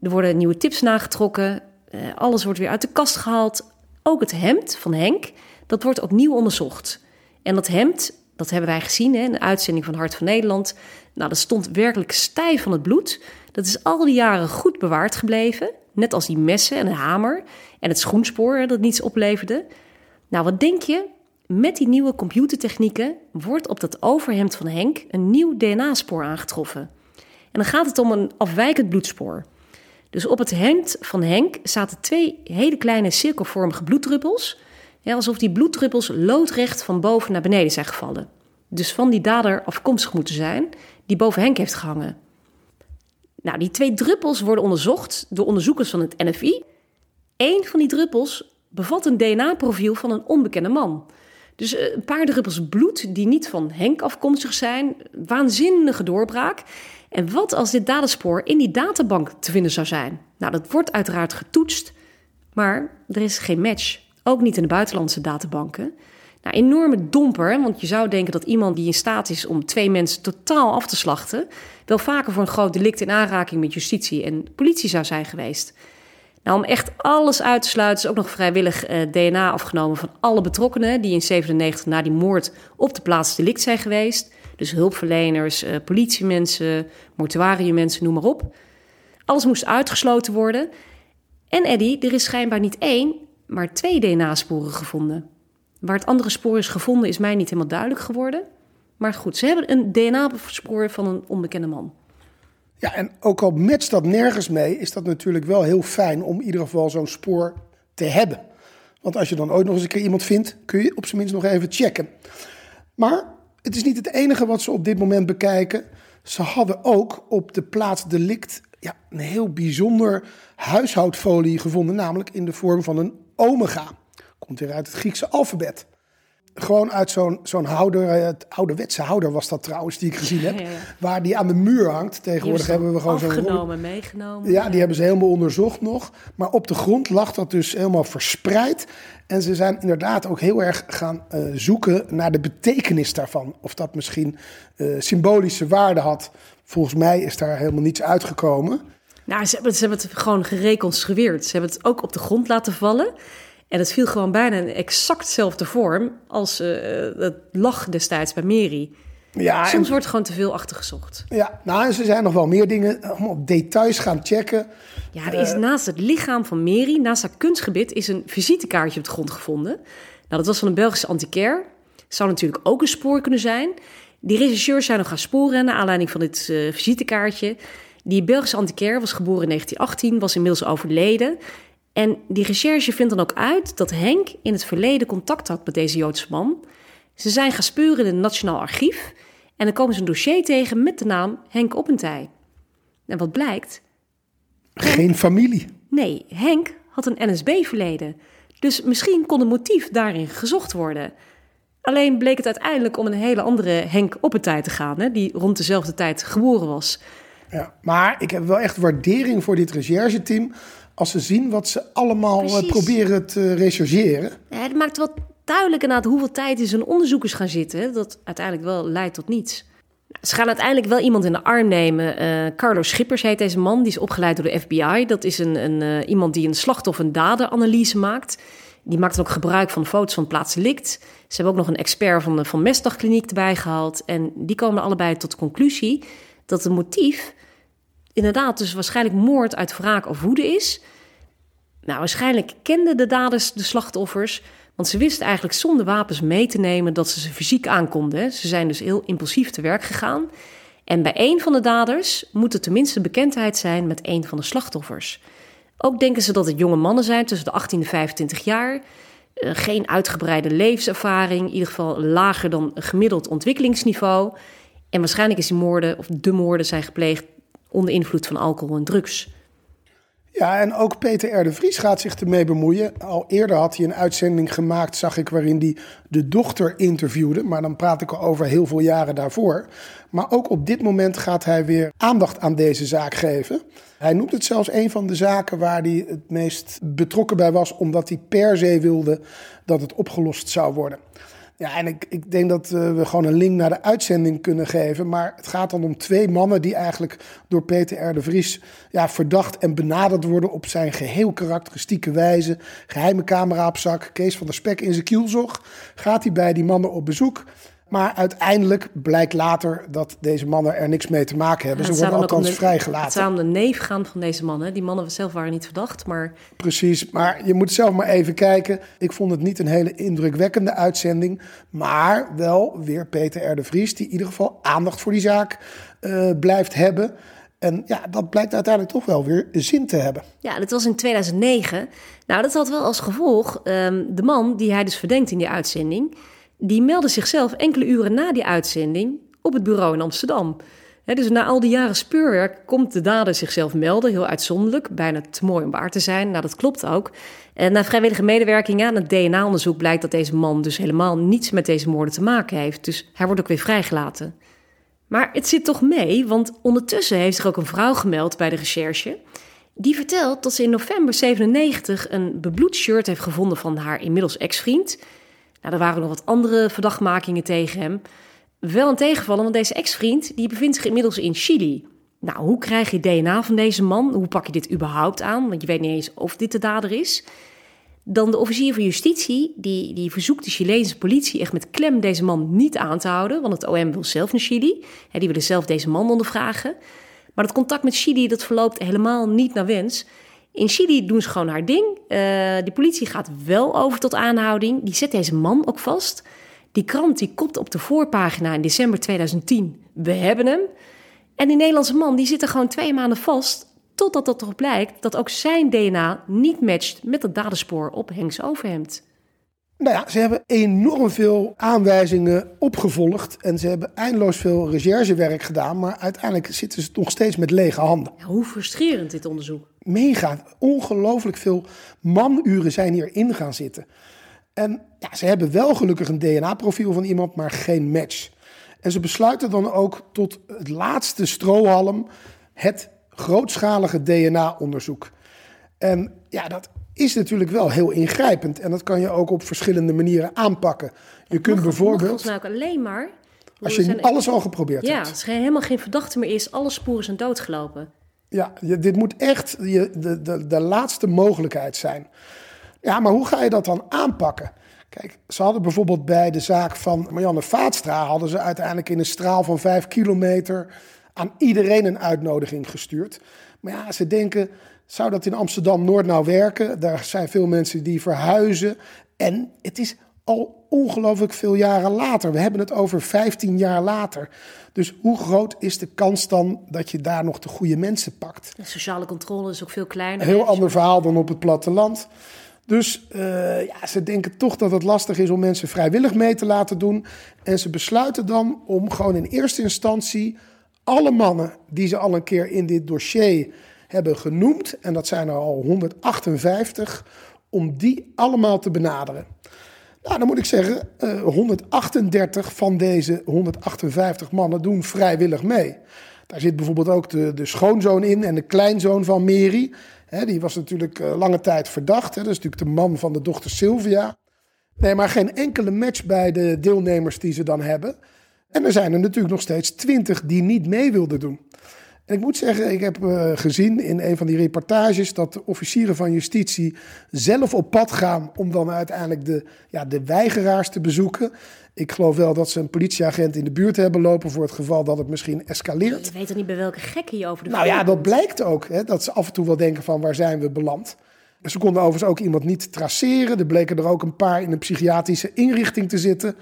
Er worden nieuwe tips nagetrokken. Eh, alles wordt weer uit de kast gehaald. Ook het hemd van Henk, dat wordt opnieuw onderzocht. En dat hemd, dat hebben wij gezien hè, in de uitzending van Hart van Nederland. Nou, dat stond werkelijk stijf van het bloed. Dat is al die jaren goed bewaard gebleven. Net als die messen en een hamer en het schoenspoor dat niets opleverde. Nou, wat denk je? Met die nieuwe computertechnieken wordt op dat overhemd van Henk een nieuw DNA-spoor aangetroffen. En dan gaat het om een afwijkend bloedspoor. Dus op het hemd van Henk zaten twee hele kleine cirkelvormige bloeddruppels. Ja, alsof die bloeddruppels loodrecht van boven naar beneden zijn gevallen. Dus van die dader afkomstig moeten zijn, die boven Henk heeft gehangen. Nou, die twee druppels worden onderzocht door onderzoekers van het NFI. Eén van die druppels bevat een DNA-profiel van een onbekende man. Dus eh, een paar druppels bloed die niet van Henk afkomstig zijn. Waanzinnige doorbraak. En wat als dit dadenspoor in die databank te vinden zou zijn? Nou, dat wordt uiteraard getoetst, maar er is geen match. Ook niet in de buitenlandse databanken. Nou, enorme domper, want je zou denken dat iemand die in staat is om twee mensen totaal af te slachten, wel vaker voor een groot delict in aanraking met justitie en politie zou zijn geweest. Nou, om echt alles uit te sluiten is ook nog vrijwillig eh, DNA afgenomen van alle betrokkenen die in 97 na die moord op de plaats delict zijn geweest. Dus hulpverleners, eh, politiemensen, mortuariummensen, noem maar op. Alles moest uitgesloten worden. En Eddie, er is schijnbaar niet één, maar twee DNA-sporen gevonden. Waar het andere spoor is gevonden is mij niet helemaal duidelijk geworden. Maar goed, ze hebben een DNA-spoor van een onbekende man. Ja, en ook al matcht dat nergens mee, is dat natuurlijk wel heel fijn om in ieder geval zo'n spoor te hebben. Want als je dan ooit nog eens een keer iemand vindt, kun je op zijn minst nog even checken. Maar het is niet het enige wat ze op dit moment bekijken. Ze hadden ook op de plaats delict ja, een heel bijzonder huishoudfolie gevonden, namelijk in de vorm van een omega. Komt weer uit het Griekse alfabet. Gewoon uit zo'n zo'n houder, eh, het ouderwetse houder was dat trouwens, die ik gezien heb. Ja, ja. Waar die aan de muur hangt. Tegenwoordig hebben we gewoon zo'n... afgenomen, meegenomen. Ja, die hebben ze helemaal onderzocht nog. Maar op de grond lag dat dus helemaal verspreid. En ze zijn inderdaad ook heel erg gaan eh, zoeken naar de betekenis daarvan. Of dat misschien eh, symbolische waarde had. Volgens mij is daar helemaal niets uitgekomen. Nou, ze hebben, ze hebben het gewoon gereconstrueerd. Ze hebben het ook op de grond laten vallen. En het viel gewoon bijna in exact dezelfde vorm als eh, het lag destijds bij Mary. Ja, en- Soms wordt gewoon te veel achtergezocht. ja, nou, en ze zijn nog wel meer dingen allemaal op details gaan checken. Ja, er is naast het lichaam van Mary, naast haar kunstgebit, is een visitekaartje op de grond gevonden. Nou, dat was van een Belgische antiquair. Zou natuurlijk ook een spoor kunnen zijn. Die rechercheurs zijn nog gaan sporen naar aanleiding van dit eh, visitekaartje. Die Belgische antiquair was geboren in 1918, was inmiddels overleden. En die recherche vindt dan ook uit dat Henk in het verleden contact had met deze Joodse man. Ze zijn gaan speuren in het Nationaal Archief. En dan komen ze een dossier tegen met de naam Henk Oppentij. En wat blijkt? Geen familie. Nee, Henk had een NSB-verleden. Dus misschien kon een motief daarin gezocht worden. Alleen bleek het uiteindelijk om een hele andere Henk op een tijd te gaan, hè, die rond dezelfde tijd geboren was. Ja, maar ik heb wel echt waardering voor dit rechercheteam. Als ze zien wat ze allemaal eh, Precies. proberen te rechercheren. Ja, het maakt wel duidelijk inderdaad hoeveel tijd in zo'n onderzoekers gaan zitten. Dat uiteindelijk wel leidt tot niets. Ze gaan uiteindelijk wel iemand in de arm nemen. Eh, Carlo Schippers heet deze man. Die is opgeleid door de FBI. Dat is een, een, eh, iemand die een slachtoffer- en daderanalyse maakt. Die maakt dan ook gebruik van foto's van plaatsdelict. Ze hebben ook nog een expert van de Van Mestdagkliniek erbij gehaald. En die komen allebei tot de conclusie dat het motief inderdaad dus waarschijnlijk moord uit wraak of woede is. Nou, waarschijnlijk kenden de daders de slachtoffers, want ze wisten eigenlijk zonder wapens mee te nemen dat ze ze fysiek aankonden. Ze zijn dus heel impulsief te werk gegaan. En bij een van de daders moet er tenminste bekendheid zijn met een van de slachtoffers. Ook denken ze dat het jonge mannen zijn tussen de 18 en 25 jaar. Eh, geen uitgebreide levenservaring, in ieder geval lager dan gemiddeld ontwikkelingsniveau. En waarschijnlijk is die moorden, of de moorden, zijn gepleegd onder invloed van alcohol en drugs. Ja, en ook Peter R. de Vries gaat zich ermee bemoeien. Al eerder had hij een uitzending gemaakt, zag ik, waarin hij de dochter interviewde. Maar dan praat ik al over heel veel jaren daarvoor. Maar ook op dit moment gaat hij weer aandacht aan deze zaak geven. Hij noemt het zelfs een van de zaken waar hij het meest betrokken bij was, omdat hij per se wilde dat het opgelost zou worden. Ja, en ik, ik denk dat eh, we gewoon een link naar de uitzending kunnen geven. Maar het gaat dan om twee mannen die eigenlijk door Peter R. de Vries ja, verdacht en benaderd worden op zijn geheel karakteristieke wijze. Geheime camera op zak, Kees van der Spek in zijn kielzog. Gaat hij bij die mannen op bezoek. Maar uiteindelijk blijkt later dat deze mannen er niks mee te maken hebben. Het Ze worden althans de- Het vrijgelaten. zou om de neef gaan van deze mannen. Die mannen zelf waren niet verdacht, maar Precies, maar je moet zelf maar even kijken. Ik vond het niet een hele indrukwekkende uitzending. Maar wel weer Peter R. de Vries, die in ieder geval aandacht voor die zaak eh, blijft hebben. En ja, dat blijkt uiteindelijk toch wel weer zin te hebben. ja, dat was in 2009. Nou, dat had wel als gevolg, ehm, de man die hij dus verdenkt in die uitzending... die meldde zichzelf enkele uren na die uitzending op het bureau in Amsterdam. Dus na al die jaren speurwerk komt de dader zichzelf melden, heel uitzonderlijk. Bijna te mooi om waar te zijn. Nou, dat klopt ook. En na vrijwillige medewerking aan het DNA-onderzoek blijkt dat deze man dus helemaal niets met deze moorden te maken heeft. Dus hij wordt ook weer vrijgelaten. Maar het zit toch mee, want ondertussen heeft zich ook een vrouw gemeld bij de recherche. Die vertelt dat ze in november 97 een bebloed shirt heeft gevonden van haar inmiddels ex-vriend. Nou, er waren nog wat andere verdachtmakingen tegen hem. Wel een tegenvallen, want deze ex-vriend die bevindt zich inmiddels in Chili. Nou, hoe krijg je DNA van deze man? Hoe pak je dit überhaupt aan? Want je weet niet eens of dit de dader is. Dan de officier van justitie, die, die verzoekt de Chileense politie echt met klem deze man niet aan te houden. Want het OM wil zelf naar Chili. Die willen zelf deze man ondervragen. Maar dat contact met Chili, dat verloopt helemaal niet naar wens. In Chili doen ze gewoon haar ding. Eh, de politie gaat wel over tot aanhouding. Die zet deze man ook vast. Die krant die kopt op de voorpagina in december 2010. We hebben hem. En die Nederlandse man die zit er gewoon twee maanden vast. Totdat dat erop blijkt dat ook zijn DNA niet matcht met het dadenspoor op Henks overhemd. Nou ja, ze hebben enorm veel aanwijzingen opgevolgd. En ze hebben eindeloos veel recherchewerk gedaan. Maar uiteindelijk zitten ze nog steeds met lege handen. Ja, hoe frustrerend dit onderzoek. Mega, ongelooflijk veel manuren zijn hierin gaan zitten. En ja, ze hebben wel gelukkig een DNA-profiel van iemand, maar geen match. En ze besluiten dan ook tot het laatste strohalm het grootschalige DNA-onderzoek. En ja, dat is natuurlijk wel heel ingrijpend. En dat kan je ook op verschillende manieren aanpakken. Je kunt Mag- bijvoorbeeld, alleen maar... als je zijn- alles al geprobeerd Ja, hebt. als er helemaal geen verdachte meer is, alle sporen zijn doodgelopen. Ja, dit moet echt de, de, de laatste mogelijkheid zijn. Ja, maar hoe ga je dat dan aanpakken? Kijk, ze hadden bijvoorbeeld bij de zaak van Marianne Vaatstra... hadden ze uiteindelijk in een straal van vijf kilometer... aan iedereen een uitnodiging gestuurd. Maar ja, ze denken, zou dat in Amsterdam-Noord nou werken? Daar zijn veel mensen die verhuizen. En het is al ongelooflijk veel jaren later. We hebben het over 15 jaar later. Dus hoe groot is de kans dan dat je daar nog de goede mensen pakt? De sociale controle is ook veel kleiner. Een heel ander verhaal dan op het platteland. Dus eh, ja, ze denken toch dat het lastig is om mensen vrijwillig mee te laten doen. En ze besluiten dan om gewoon in eerste instantie alle mannen die ze al een keer in dit dossier hebben genoemd, en dat zijn er al 158, om die allemaal te benaderen. Nou, dan moet ik zeggen, eh, 138 van deze 158 mannen doen vrijwillig mee. Daar zit bijvoorbeeld ook de, de schoonzoon in en de kleinzoon van Mary. Die was natuurlijk eh, lange tijd verdacht. Dat is natuurlijk de man van de dochter Sylvia. Nee, maar geen enkele match bij de deelnemers die ze dan hebben. En er zijn er natuurlijk nog steeds twintig die niet mee wilden doen. En ik moet zeggen, ik heb eh, gezien in een van die reportages dat de officieren van justitie zelf op pad gaan om dan uiteindelijk de, ja, de weigeraars te bezoeken. Ik geloof wel dat ze een politieagent in de buurt hebben lopen voor het geval dat het misschien escaleert. Je weet toch niet bij welke gekken je over de Nou ja, dat blijkt ook. Hè, dat ze af en toe wel denken van waar zijn we beland. Ze konden overigens ook iemand niet traceren. Er bleken er ook een paar in een psychiatrische inrichting te zitten.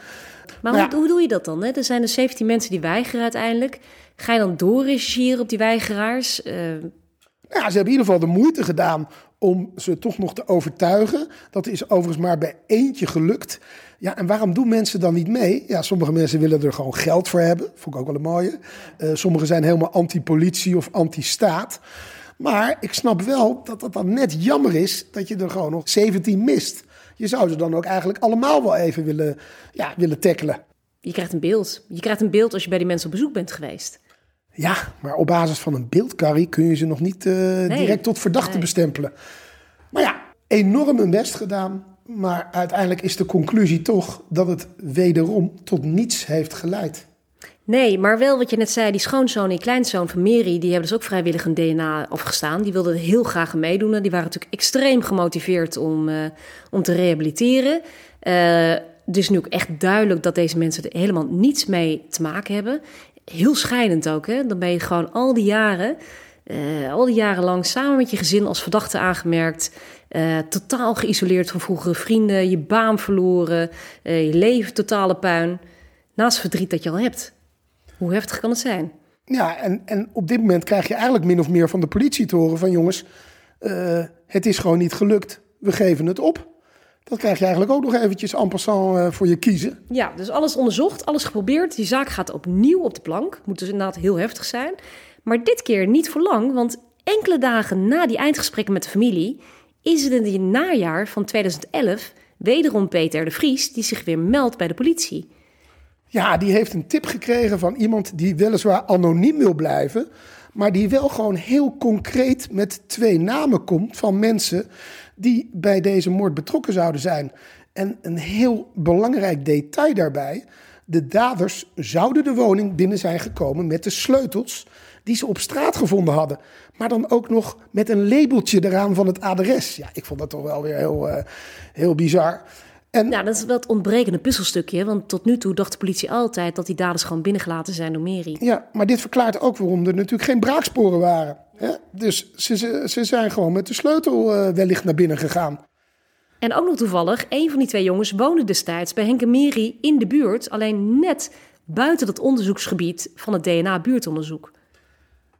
Maar Nou hoe, doe je dat dan? Hè? Er zijn er 17 mensen die weigeren uiteindelijk. Ga je dan doorreageren op die weigeraars? Eh, Ja, ze hebben in ieder geval de moeite gedaan om ze toch nog te overtuigen. Dat is overigens maar bij eentje gelukt. Ja, en waarom doen mensen dan niet mee? Ja, sommige mensen willen er gewoon geld voor hebben. Vond ik ook wel een mooie. Eh sommigen zijn helemaal anti-politie of anti-staat. Maar ik snap wel dat het dan net jammer is dat je er gewoon nog 17 mist. Je zou ze dan ook eigenlijk allemaal wel even willen, ja, willen tackelen. je krijgt een beeld. Je krijgt een beeld als je bij die mensen op bezoek bent geweest. Ja, maar op basis van een beeldcarry kun je ze nog niet eh, direct tot verdachte nee. bestempelen. Maar ja, enorm hun best gedaan. Maar uiteindelijk is de conclusie toch dat het wederom tot niets heeft geleid. Nee, maar wel wat je net zei, die schoonzoon en kleinzoon van Mary, die hebben dus ook vrijwillig een DNA afgestaan. Die wilden heel graag meedoen. Die waren natuurlijk extreem gemotiveerd om, eh, om te rehabiliteren. Eh dus nu ook echt duidelijk dat deze mensen er helemaal niets mee te maken hebben. Heel scheidend ook, hè? Dan ben je gewoon al die jaren, eh, al die jaren lang samen met je gezin als verdachte aangemerkt. eh, totaal geïsoleerd van vroegere vrienden, je baan verloren, eh, je leven totale puin. Naast verdriet dat je al hebt. Hoe heftig kan het zijn? Ja, en, en op dit moment krijg je eigenlijk min of meer van de politie te horen van jongens, het is gewoon niet gelukt. We geven het op. Dat krijg je eigenlijk ook nog eventjes en passant eh, voor je kiezen. Ja, dus alles onderzocht, alles geprobeerd. Die zaak gaat opnieuw op de plank. Moet dus inderdaad heel heftig zijn. Maar dit keer niet voor lang, want enkele dagen na die eindgesprekken met de familie... is het in het najaar van 2011 wederom Peter de Vries... die zich weer meldt bij de politie. Ja, die heeft een tip gekregen van iemand die weliswaar anoniem wil blijven, maar die wel gewoon heel concreet met twee namen komt van mensen die bij deze moord betrokken zouden zijn. En een heel belangrijk detail daarbij: de daders zouden de woning binnen zijn gekomen met de sleutels die ze op straat gevonden hadden. Maar dan ook nog met een labeltje eraan van het adres. Ja, ik vond dat toch wel weer heel, eh, heel bizar. En Nou, dat is wel het ontbrekende puzzelstukje. Want tot nu toe dacht de politie altijd dat die daders gewoon binnengelaten zijn door Mary. Ja, maar dit verklaart ook waarom er natuurlijk geen braaksporen waren. Hè? Dus ze, ze, zijn gewoon met de sleutel eh, wellicht naar binnen gegaan. En ook nog toevallig, een van die twee jongens woonde destijds bij Henk en Mary in de buurt. Alleen net buiten het onderzoeksgebied van het DNA-buurtonderzoek.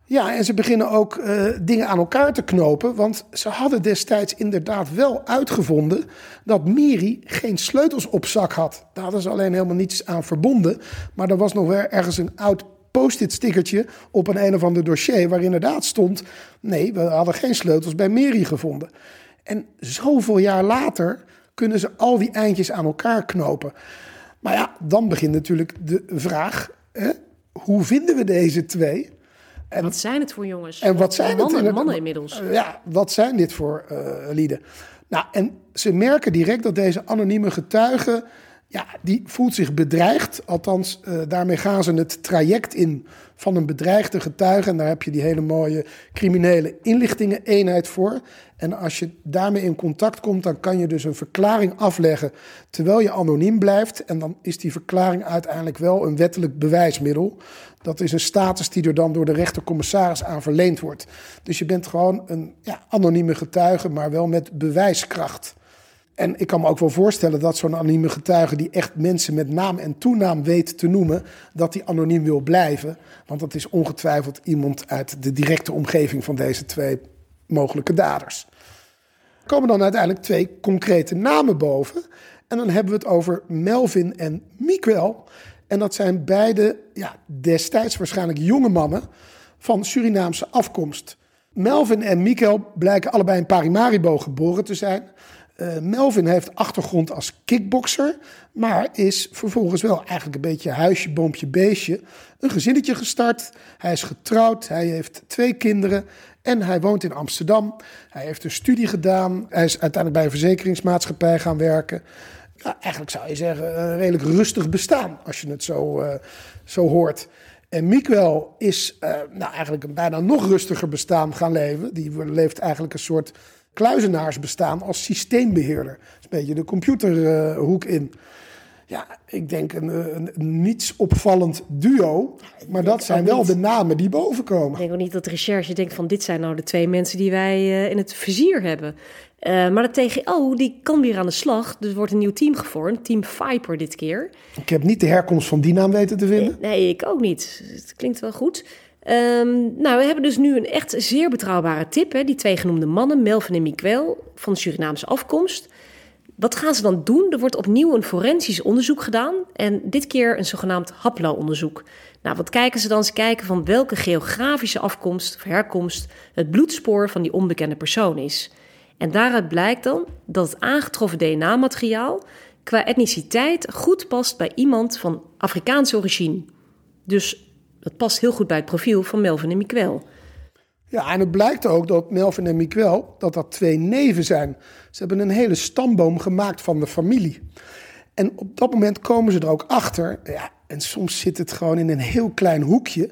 Ja, en ze beginnen ook eh, dingen aan elkaar te knopen. Want ze hadden destijds inderdaad wel uitgevonden dat Miri geen sleutels op zak had. Daar ze alleen helemaal niets aan verbonden. Maar er was nog wel ergens een oud post-it stickertje op een een of ander dossier... waar inderdaad stond, nee, we hadden geen sleutels bij Miri gevonden. En zoveel jaar later kunnen ze al die eindjes aan elkaar knopen. Maar ja, dan begint natuurlijk de vraag, hè, hoe vinden we deze twee... En wat zijn het voor jongens? En wat zijn mannen, het mannen inmiddels. Ja, wat zijn dit voor eh, lieden? Nou, en ze merken direct dat deze anonieme getuige, ja, die voelt zich bedreigd. Althans, eh, daarmee gaan ze het traject in van een bedreigde getuige. En daar heb je die hele mooie criminele inlichtingen-eenheid voor. En als je daarmee in contact komt, dan kan je dus een verklaring afleggen terwijl je anoniem blijft. En dan is die verklaring uiteindelijk wel een wettelijk bewijsmiddel. Dat is een status die er dan door de rechtercommissaris aan verleend wordt. Dus je bent gewoon een ja, anonieme getuige, maar wel met bewijskracht. En ik kan me ook wel voorstellen dat zo'n anonieme getuige die echt mensen met naam en toenaam weet te noemen, dat die anoniem wil blijven. Want dat is ongetwijfeld iemand uit de directe omgeving van deze twee mogelijke daders. Er komen dan uiteindelijk twee concrete namen boven. En dan hebben we het over Melvin en Miguel. En dat zijn beide ja, destijds waarschijnlijk jonge mannen van Surinaamse afkomst. Melvin en Miguel blijken allebei in Paramaribo geboren te zijn. Eh, Melvin heeft achtergrond als kickbokser, maar is vervolgens wel eigenlijk een beetje huisje, boompje, beestje. Een gezinnetje gestart. Hij is getrouwd, hij heeft twee kinderen en hij woont in Amsterdam. Hij heeft een studie gedaan. Hij is uiteindelijk bij een verzekeringsmaatschappij gaan werken. Eigenlijk zou je zeggen een redelijk rustig bestaan als je het zo, eh, zo hoort. En Miguel is eh, nou, eigenlijk een bijna nog rustiger bestaan gaan leven. Die leeft eigenlijk een soort kluizenaarsbestaan als systeembeheerder. Is een beetje de computerhoek in. Ja, ik denk een, een, niets opvallend duo. Maar dat zijn wel niet. de namen die Ik bovenkomen. denk ook niet dat de recherche denkt van dit zijn nou de twee mensen die wij eh, in het vizier hebben. Eh, maar de TGO die kan weer aan de slag. Dus er wordt een nieuw team gevormd. Team Viper dit keer. Ik heb niet de herkomst van die naam weten te vinden. Nee, ik ook niet. Het klinkt wel goed. Ehm, nou, we hebben dus nu een echt zeer betrouwbare tip. Hè? Die twee genoemde mannen, Melvin en Miguel, van Surinaamse afkomst. Wat gaan ze dan doen? Er wordt opnieuw een forensisch onderzoek gedaan. En dit keer een zogenaamd haplo-onderzoek. Nou, wat kijken ze dan? Ze kijken van welke geografische afkomst of herkomst het bloedspoor van die onbekende persoon is. En daaruit blijkt dan dat het aangetroffen DNA-materiaal qua etniciteit goed past bij iemand van Afrikaanse origine. Dus dat past heel goed bij het profiel van Melvin en Miguel. Ja, en het blijkt ook dat Melvin en Miguel, dat dat twee neven zijn. Ze hebben een hele stamboom gemaakt van de familie. En op dat moment komen ze er ook achter, ja, en soms zit het gewoon in een heel klein hoekje,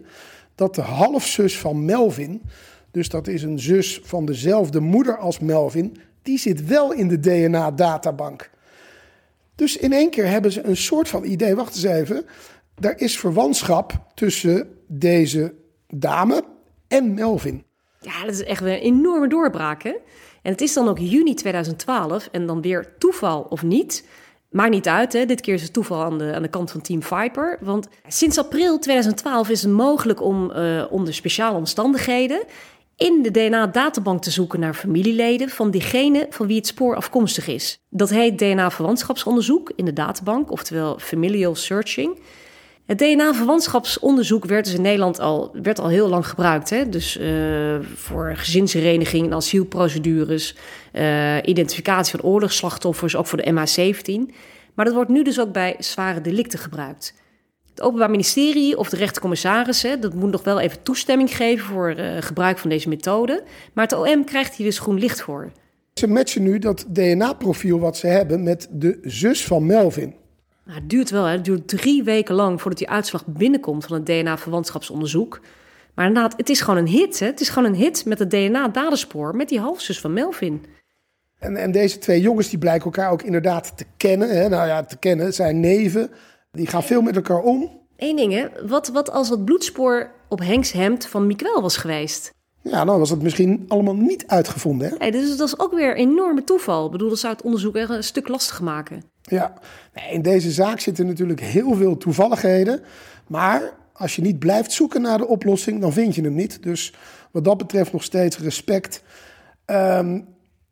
dat de halfzus van Melvin, dus dat is een zus van dezelfde moeder als Melvin, die zit wel in de DNA-databank. Dus in één keer hebben ze een soort van idee, wacht eens even, er is verwantschap tussen deze dame en Melvin. Ja, dat is echt een enorme doorbraak, hè? En het is dan ook juni 2012 en dan weer toeval of niet. Maakt niet uit, hè? dit keer is het toeval aan de, aan de kant van Team Viper. Want sinds april 2012 is het mogelijk om eh, onder speciale omstandigheden... in de DNA-databank te zoeken naar familieleden van diegene van wie het spoor afkomstig is. Dat heet DNA-verwantschapsonderzoek in de databank, oftewel familial searching... Het DNA-verwantschapsonderzoek werd dus in Nederland al, werd al heel lang gebruikt. Hè? Dus eh, voor gezinshereniging en asielprocedures, eh, identificatie van oorlogsslachtoffers, ook voor de MH17. Maar dat wordt nu dus ook bij zware delicten gebruikt. Het Openbaar Ministerie of de rechtercommissaris, hè, dat moet nog wel even toestemming geven voor eh, gebruik van deze methode. Maar het OM krijgt hier dus groen licht voor. Ze matchen nu dat DNA-profiel wat ze hebben met de zus van Melvin. Maar het duurt wel, hè? het duurt drie weken lang voordat die uitslag binnenkomt van het DNA-verwantschapsonderzoek. Maar inderdaad, het is gewoon een hit. Hè? Het is gewoon een hit met het DNA-dadenspoor met die halfzus van Melvin. En, en deze twee jongens die blijken elkaar ook inderdaad te kennen. Hè? Nou ja, te kennen, het zijn neven. Die gaan veel met elkaar om. Eén ding, hè? Wat, wat als het bloedspoor op Henks hemd van Miguel was geweest? Ja, dan was het misschien allemaal niet uitgevonden. Hè? Hey, dus dat is ook weer een enorme toeval. Ik bedoel, dat zou het onderzoek echt een stuk lastiger maken. Ja, nee, in deze zaak zitten natuurlijk heel veel toevalligheden. Maar als je niet blijft zoeken naar de oplossing, dan vind je hem niet. Dus wat dat betreft nog steeds respect. Ehm,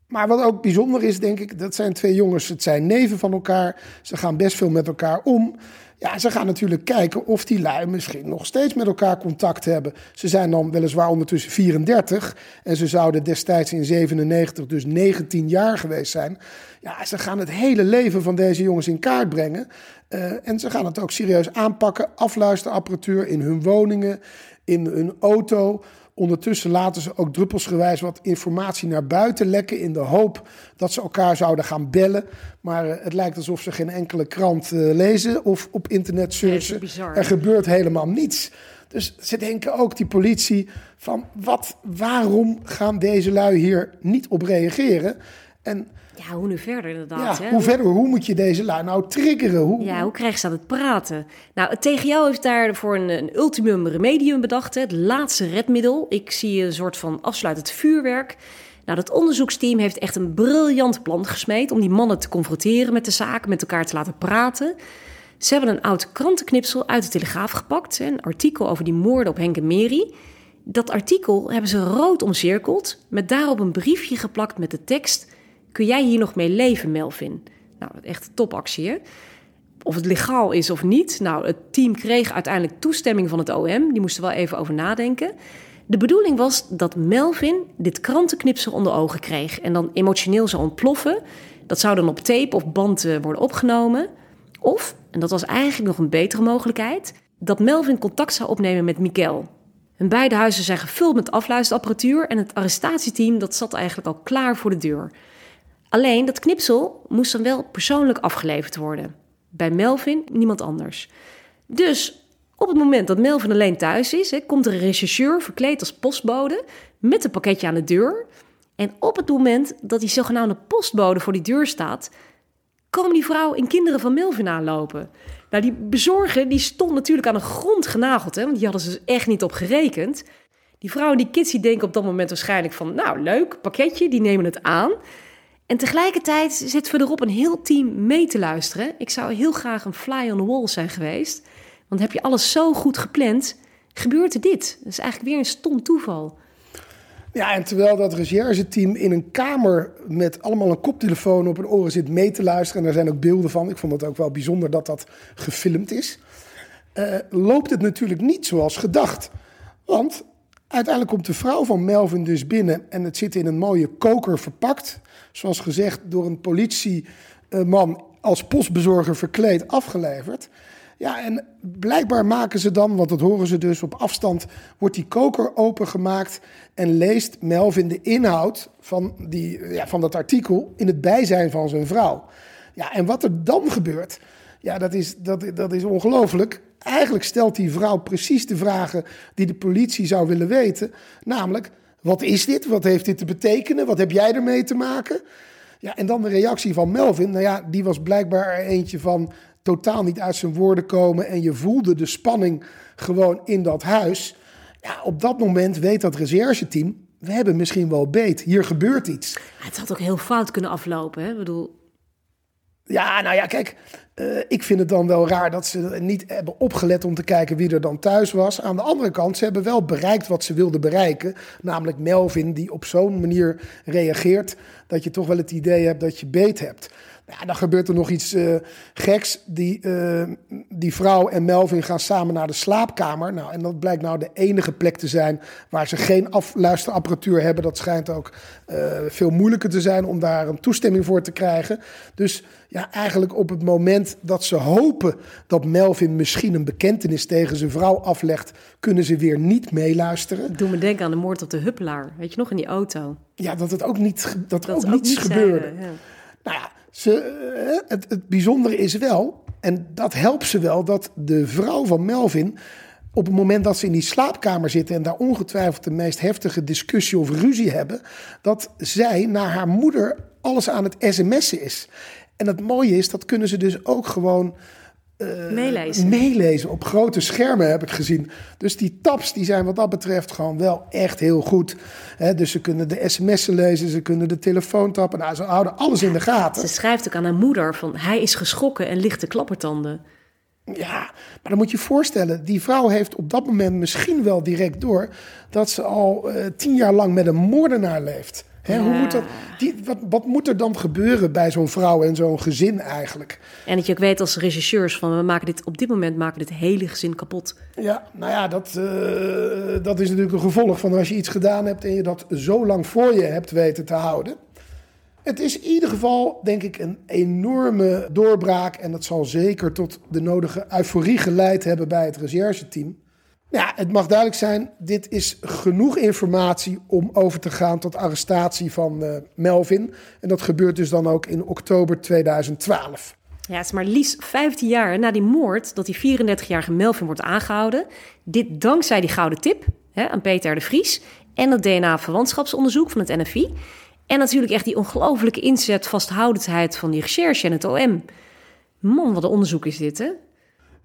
maar wat ook bijzonder is, denk ik, dat zijn twee jongens. Het zijn neven van elkaar. Ze gaan best veel met elkaar om. Ja, ze gaan natuurlijk kijken of die lui misschien nog steeds met elkaar contact hebben. Ze zijn dan weliswaar ondertussen 34 en ze zouden destijds in 97 dus 19 jaar geweest zijn. Ja, ze gaan het hele leven van deze jongens in kaart brengen. Eh, en ze gaan het ook serieus aanpakken. Afluisterapparatuur in hun woningen, in hun auto. Ondertussen laten ze ook druppelsgewijs wat informatie naar buiten lekken in de hoop dat ze elkaar zouden gaan bellen. Maar eh, het lijkt alsof ze geen enkele krant eh, lezen of op internet searchen. er gebeurt helemaal niets. Dus ze denken ook, die politie, van wat, waarom gaan deze lui hier niet op reageren? En Ja, hoe nu verder inderdaad. ja, hè? hoe verder, hoe moet je deze lui nou triggeren? Hoe, Ja, hoe krijg je ze aan het praten? Nou, het TGO heeft daarvoor een, een ultimum remedium bedacht. Hè? Het laatste redmiddel. Ik zie een soort van afsluitend vuurwerk. Nou, dat onderzoeksteam heeft echt een briljant plan gesmeed... om die mannen te confronteren met de zaak, met elkaar te laten praten. Ze hebben een oud krantenknipsel uit de Telegraaf gepakt. hè, Een artikel over die moorden op Henk en Mary. Dat artikel hebben ze rood omcirkeld... met daarop een briefje geplakt met de tekst... Kun jij hier nog mee leven, Melvin? Nou, echt een topactie, hè? of het legaal is of niet. Nou, het team kreeg uiteindelijk toestemming van het OM. Die moesten wel even over nadenken. De bedoeling was dat Melvin dit krantenknipsel onder ogen kreeg en dan emotioneel zou ontploffen. Dat zou dan op tape of band eh, worden opgenomen. Of, en dat was eigenlijk nog een betere mogelijkheid, dat Melvin contact zou opnemen met Mikkel. Hun beide huizen zijn gevuld met afluisterapparatuur en het arrestatieteam dat zat eigenlijk al klaar voor de deur. Alleen dat knipsel moest dan wel persoonlijk afgeleverd worden. Bij Melvin niemand anders. Dus op het moment dat Melvin alleen thuis is, komt er een rechercheur verkleed als postbode met een pakketje aan de deur. En op het moment dat die zogenaamde postbode voor die deur staat, komen die vrouw en kinderen van Melvin aanlopen. Nou, die bezorger die stond natuurlijk aan de grond genageld, hè, want die hadden ze dus echt niet op gerekend. Die vrouw en die kids die denken op dat moment waarschijnlijk van, nou leuk, pakketje, die nemen het aan. En tegelijkertijd zit verderop een heel team mee te luisteren. Ik zou heel graag een fly on the wall zijn geweest. Want heb je alles zo goed gepland, gebeurt er dit. Dat is eigenlijk weer een stom toeval. Ja, en terwijl dat recherche-team in een kamer met allemaal een koptelefoon op hun oren zit mee te luisteren, en daar zijn ook beelden van, ik vond het ook wel bijzonder dat dat gefilmd is, eh, loopt het natuurlijk niet zoals gedacht. Want uiteindelijk komt de vrouw van Melvin dus binnen en het zit in een mooie koker verpakt. Zoals gezegd door een politieman als postbezorger verkleed afgeleverd. Ja, en blijkbaar maken ze dan, want dat horen ze dus op afstand, wordt die koker opengemaakt en leest Melvin de inhoud van, die, ja, van dat artikel in het bijzijn van zijn vrouw. Ja, en wat er dan gebeurt, ja, dat is, dat, dat is ongelooflijk. Eigenlijk stelt die vrouw precies de vragen die de politie zou willen weten. Namelijk, wat is dit? Wat heeft dit te betekenen? Wat heb jij ermee te maken? Ja, en dan de reactie van Melvin. Nou ja, die was blijkbaar er eentje van totaal niet uit zijn woorden komen. En je voelde de spanning gewoon in dat huis. Ja, op dat moment weet dat rechercheteam, we hebben misschien wel beet. Hier gebeurt iets. Ja, het had ook heel fout kunnen aflopen. Hè? Ik bedoel, Ja, nou ja, kijk, eh, ik vind het dan wel raar dat ze niet hebben opgelet om te kijken wie er dan thuis was. Aan de andere kant, ze hebben wel bereikt wat ze wilden bereiken. Namelijk Melvin, die op zo'n manier reageert dat je toch wel het idee hebt dat je beet hebt. Ja, dan gebeurt er nog iets eh, geks. Die, eh, die vrouw en Melvin gaan samen naar de slaapkamer. Nou, en dat blijkt nou de enige plek te zijn waar ze geen afluisterapparatuur hebben. Dat schijnt ook eh, veel moeilijker te zijn om daar een toestemming voor te krijgen. Dus ja, eigenlijk op het moment dat ze hopen dat Melvin misschien een bekentenis tegen zijn vrouw aflegt, kunnen ze weer niet meeluisteren. doe me denken aan de moord op de Huppelaar. Weet je nog, in die auto. Ja, dat het ook niet, dat Dat ook ook niets niet gebeurde. zeiden, ja. Nou ja, ze, het, het bijzondere is wel, en dat helpt ze wel, dat de vrouw van Melvin. op het moment dat ze in die slaapkamer zitten. en daar ongetwijfeld de meest heftige discussie of ruzie hebben. dat zij naar haar moeder alles aan het sms'en is. En het mooie is, dat kunnen ze dus ook gewoon Meelezen. meelezen. Op grote schermen heb ik gezien. Dus die tabs die zijn wat dat betreft gewoon wel echt heel goed. Dus ze kunnen de sms'en lezen, ze kunnen de telefoon tappen. Nou, ze houden alles in de gaten. Ze schrijft ook aan haar moeder van hij is geschrokken en lichte klappertanden. Ja, maar dan moet je je voorstellen, die vrouw heeft op dat moment misschien wel direct door dat ze al eh, tien jaar lang met een moordenaar leeft. Hè, hoe moet dat, die, wat, wat moet er dan gebeuren bij zo'n vrouw en zo'n gezin eigenlijk? En dat je ook weet als regisseurs van we maken dit op dit moment maken we dit hele gezin kapot. Ja, nou ja, dat, eh, dat is natuurlijk een gevolg van als je iets gedaan hebt en je dat zo lang voor je hebt weten te houden. Het is in ieder geval, denk ik, een enorme doorbraak. En dat zal zeker tot de nodige euforie geleid hebben bij het rechercheteam. Ja, het mag duidelijk zijn, dit is genoeg informatie om over te gaan tot arrestatie van eh, Melvin. En dat gebeurt dus dan ook in oktober 2012. Ja, het is maar liefst 15 jaar na die moord dat die 34-jarige Melvin wordt aangehouden. Dit dankzij die gouden tip hè, aan Peter de Vries en het DNA-verwantschapsonderzoek van het NFI. En natuurlijk echt die ongelofelijke inzet, vasthoudendheid van die recherche en het OM. Man, wat een onderzoek is dit, hè?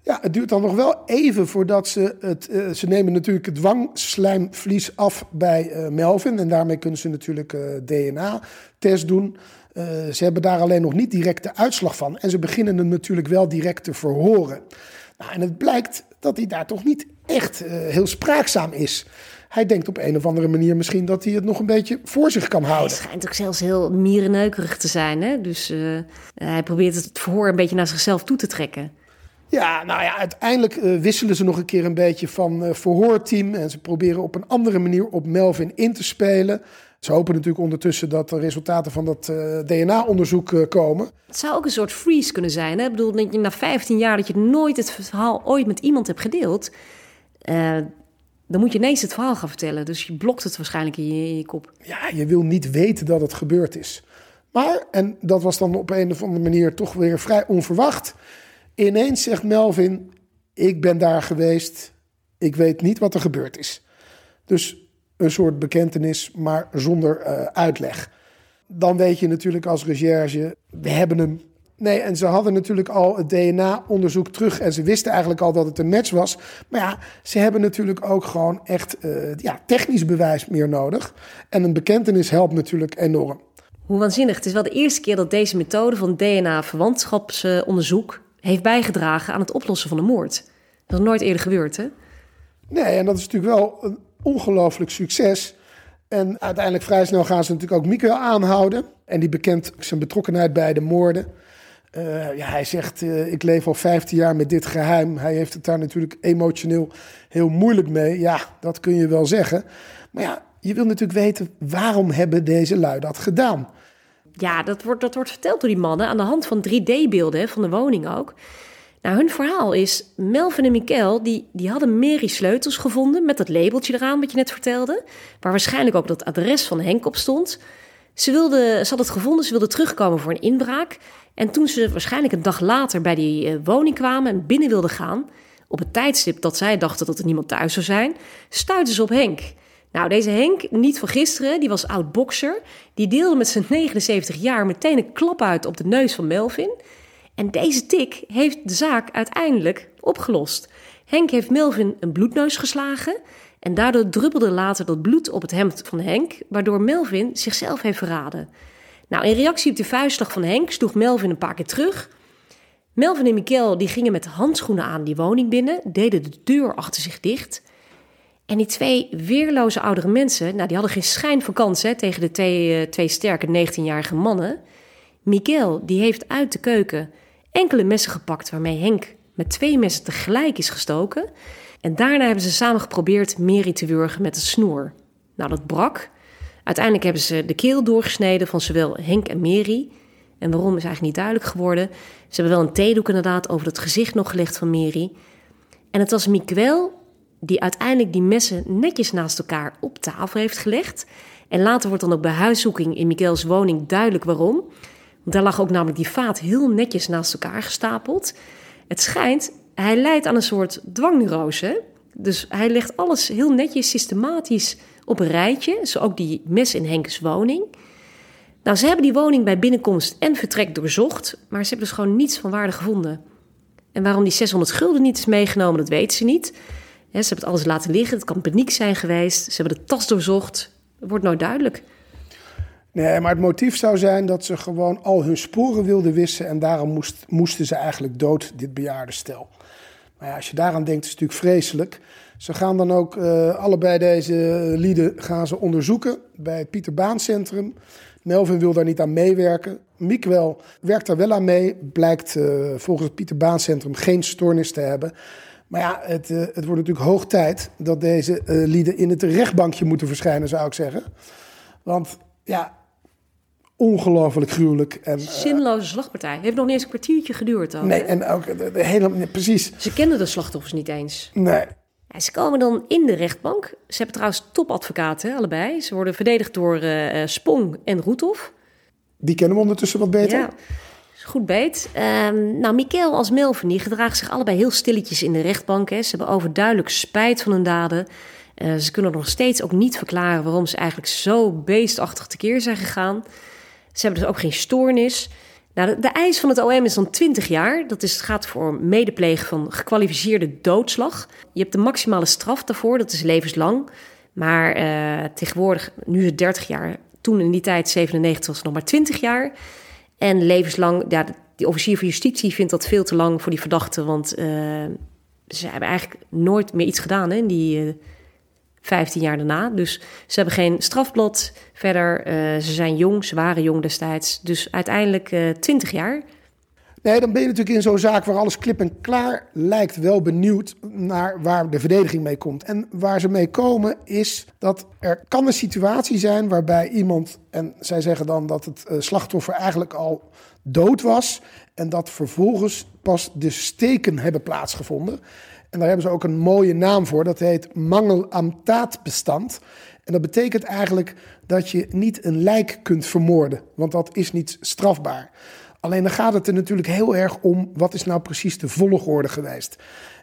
Ja, het duurt dan nog wel even voordat ze het. eh, ze nemen natuurlijk het wangslijmvlies af bij eh, Melvin. En daarmee kunnen ze natuurlijk eh, DNA-test doen. Ze hebben daar alleen nog niet direct de uitslag van. En ze beginnen hem natuurlijk wel direct te verhoren. Nou, en het blijkt dat hij daar toch niet echt heel spraakzaam is. Hij denkt op een of andere manier misschien dat hij het nog een beetje voor zich kan Hij houden. schijnt ook zelfs heel mierenneukerig te zijn, hè? Dus hij probeert het verhoor een beetje naar zichzelf toe te trekken. Ja, nou ja, uiteindelijk eh, wisselen ze nog een keer een beetje van eh, verhoorteam. En ze proberen op een andere manier op Melvin in te spelen. Ze hopen natuurlijk ondertussen dat de resultaten van dat eh, DNA-onderzoek komen. Het zou ook een soort freeze kunnen zijn. Hè? Ik bedoel, dat je na 15 jaar dat je nooit het verhaal ooit met iemand hebt gedeeld... dan moet je ineens het verhaal gaan vertellen. Dus je blokt het waarschijnlijk in je, in je kop. Ja, je wil niet weten dat het gebeurd is. Maar, en dat was dan op een of andere manier toch weer vrij onverwacht. Ineens zegt Melvin: Ik ben daar geweest. Ik weet niet wat er gebeurd is. Dus een soort bekentenis, maar zonder eh, uitleg. Dan weet je natuurlijk als recherche: we hebben hem. Nee, en ze hadden natuurlijk al het DNA-onderzoek terug. En ze wisten eigenlijk al dat het een match was. Maar ja, ze hebben natuurlijk ook gewoon echt eh, ja, technisch bewijs meer nodig. En een bekentenis helpt natuurlijk enorm. Hoe waanzinnig. Het is wel de eerste keer dat deze methode van DNA-verwantschapsonderzoek heeft bijgedragen aan het oplossen van een moord. Dat is nooit eerder gebeurd, hè? Nee, en dat is natuurlijk wel een ongelooflijk succes. En uiteindelijk vrij snel gaan ze natuurlijk ook Mikael aanhouden. En die bekent zijn betrokkenheid bij de moorden. Eh, ja, hij zegt, eh, ik leef al 15 jaar met dit geheim. Hij heeft het daar natuurlijk emotioneel heel moeilijk mee. Ja, dat kun je wel zeggen. Maar ja, je wil natuurlijk weten, waarom hebben deze lui dat gedaan? Ja, dat wordt, dat wordt verteld door die mannen aan de hand van 3D-beelden van de woning ook. Nou, hun verhaal is, Melvin en Mikkel, die, die hadden Mary sleutels gevonden met dat labeltje eraan wat je net vertelde, waar waarschijnlijk ook dat adres van Henk op stond. Ze, wilde, ze had het gevonden, ze wilde terugkomen voor een inbraak. En toen ze waarschijnlijk een dag later bij die eh, woning kwamen en binnen wilden gaan, op het tijdstip dat zij dachten dat er niemand thuis zou zijn, stuitten ze op Henk. Nou, deze Henk, niet van gisteren, die was oud bokser. Die deelde met zijn 79 jaar meteen een klap uit op de neus van Melvin. En deze tik heeft de zaak uiteindelijk opgelost. Henk heeft Melvin een bloedneus geslagen. En daardoor druppelde later dat bloed op het hemd van Henk, waardoor Melvin zichzelf heeft verraden. Nou, in reactie op de vuistslag van Henk sloeg Melvin een paar keer terug. Melvin en Mikkel die gingen met handschoenen aan die woning binnen, deden de deur achter zich dicht. En die twee weerloze oudere mensen, nou, die hadden geen schijn van kans hè, tegen de twee, eh, sterke 19-jarige mannen. Miguel, die heeft uit de keuken enkele messen gepakt waarmee Henk met twee messen tegelijk is gestoken. En daarna hebben ze samen geprobeerd Mary te wurgen met een snoer. Nou, dat brak. Uiteindelijk hebben ze de keel doorgesneden van zowel Henk en Mary. En waarom is eigenlijk niet duidelijk geworden. Ze hebben wel een theedoek inderdaad over het gezicht nog gelegd van Mary. En het was Miguel die uiteindelijk die messen netjes naast elkaar op tafel heeft gelegd. En later wordt dan ook bij huiszoeking in Miguel's woning duidelijk waarom. Want daar lag ook namelijk die vaat heel netjes naast elkaar gestapeld. Het schijnt, hij leidt aan een soort dwangneurose. Dus hij legt alles heel netjes, systematisch op een rijtje. Zo ook die mes in Henkes woning. Nou, ze hebben die woning bij binnenkomst en vertrek doorzocht. Maar ze hebben dus gewoon niets van waarde gevonden. En waarom die 600 gulden niet is meegenomen, dat weten ze niet. Ze hebben het alles laten liggen. Het kan paniek zijn geweest. Ze hebben de tas doorzocht. Wordt nooit duidelijk. Nee, maar het motief zou zijn dat ze gewoon al hun sporen wilden wissen. En daarom moest, moesten ze eigenlijk dood, dit bejaarde stel. Maar ja, als je daaraan denkt, is het natuurlijk vreselijk. Ze gaan dan ook eh, allebei deze lieden gaan ze onderzoeken bij het Pieter Baan Centrum. Melvin wil daar niet aan meewerken. Miekwel werkt daar wel aan mee. Blijkt eh, volgens het Pieter Baan Centrum geen stoornis te hebben. Maar ja, het, eh, het wordt natuurlijk hoog tijd dat deze eh, lieden in het rechtbankje moeten verschijnen, zou ik zeggen. Want ja, ongelooflijk gruwelijk. En, eh, Zinloze slagpartij. Heeft nog niet eens een kwartiertje geduurd. Ook, nee, hè? en ook de, de hele, nee, precies. Ze kenden de slachtoffers niet eens. Nee. Ja, ze komen dan in de rechtbank. Ze hebben trouwens topadvocaten, allebei. Ze worden verdedigd door eh, Spong en Roethoff. Die kennen we ondertussen wat beter. Ja, goed beet. Ehm, nou, Mikkel als Melvin, die gedragen zich allebei heel stilletjes in de rechtbank. Hè. Ze hebben overduidelijk spijt van hun daden. Eh, ze kunnen nog steeds ook niet verklaren waarom ze eigenlijk zo beestachtig tekeer zijn gegaan. Ze hebben dus ook geen stoornis. Nou, de, eis van het OM is dan 20 jaar. Dat is, gaat voor medeplegen van gekwalificeerde doodslag. Je hebt de maximale straf daarvoor, dat is levenslang. Maar eh, tegenwoordig, nu is het 30 jaar. Toen in die tijd, 97, was het nog maar 20 jaar. En levenslang, ja, die officier van justitie vindt dat veel te lang voor die verdachte. Want eh, ze hebben eigenlijk nooit meer iets gedaan hè, in die eh 15 jaar daarna. Dus ze hebben geen strafblad verder. eh, ze zijn jong, ze waren jong destijds. Dus uiteindelijk eh 20 jaar. Nee, dan ben je natuurlijk in zo'n zaak waar alles klip en klaar lijkt wel benieuwd naar waar de verdediging mee komt. En waar ze mee komen is dat er kan een situatie zijn waarbij iemand, en zij zeggen dan dat het eh, slachtoffer eigenlijk al dood was en dat vervolgens pas de steken hebben plaatsgevonden. En daar hebben ze ook een mooie naam voor, dat heet mangel aan taatbestand. En dat betekent eigenlijk dat je niet een lijk kunt vermoorden, want dat is niet strafbaar. Alleen dan gaat het er natuurlijk heel erg om wat is nou precies de volgorde geweest.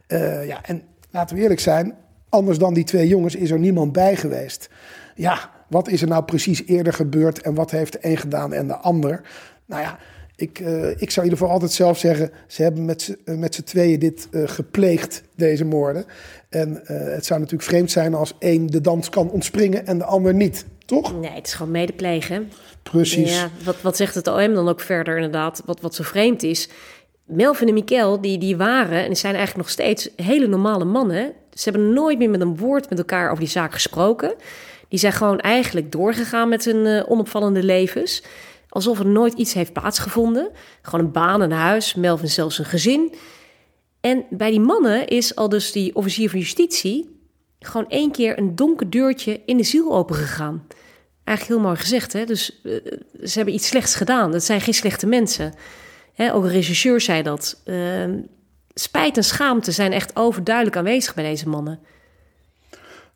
Eh, ja, en laten we eerlijk zijn, anders dan die twee jongens is er niemand bij geweest. Ja, wat is er nou precies eerder gebeurd en wat heeft de een gedaan en de ander? Nou ja, ik, eh, ik zou in ieder geval altijd zelf zeggen, ze hebben met, eh, met z'n tweeën dit gepleegd, deze moorden. En het zou natuurlijk vreemd zijn als één de dans kan ontspringen en de ander niet, toch? Nee, het is gewoon medeplegen. Precies. Ja, wat, wat zegt het OM dan ook verder inderdaad? Wat, wat zo vreemd is. Melvin en Mikkel, die, die waren en zijn eigenlijk nog steeds hele normale mannen. Ze hebben nooit meer met een woord met elkaar over die zaak gesproken. Die zijn gewoon eigenlijk doorgegaan met hun eh, onopvallende levens. Alsof er nooit iets heeft plaatsgevonden. Gewoon een baan, een huis, Melvin zelfs een gezin. En bij die mannen is al dus die officier van justitie... gewoon één keer een donker deurtje in de ziel opengegaan. Eigenlijk heel mooi gezegd, hè? Dus eh, ze hebben iets slechts gedaan. Dat zijn geen slechte mensen. Hè, ook een regisseur zei dat. Ehm, spijt en schaamte zijn echt overduidelijk aanwezig bij deze mannen.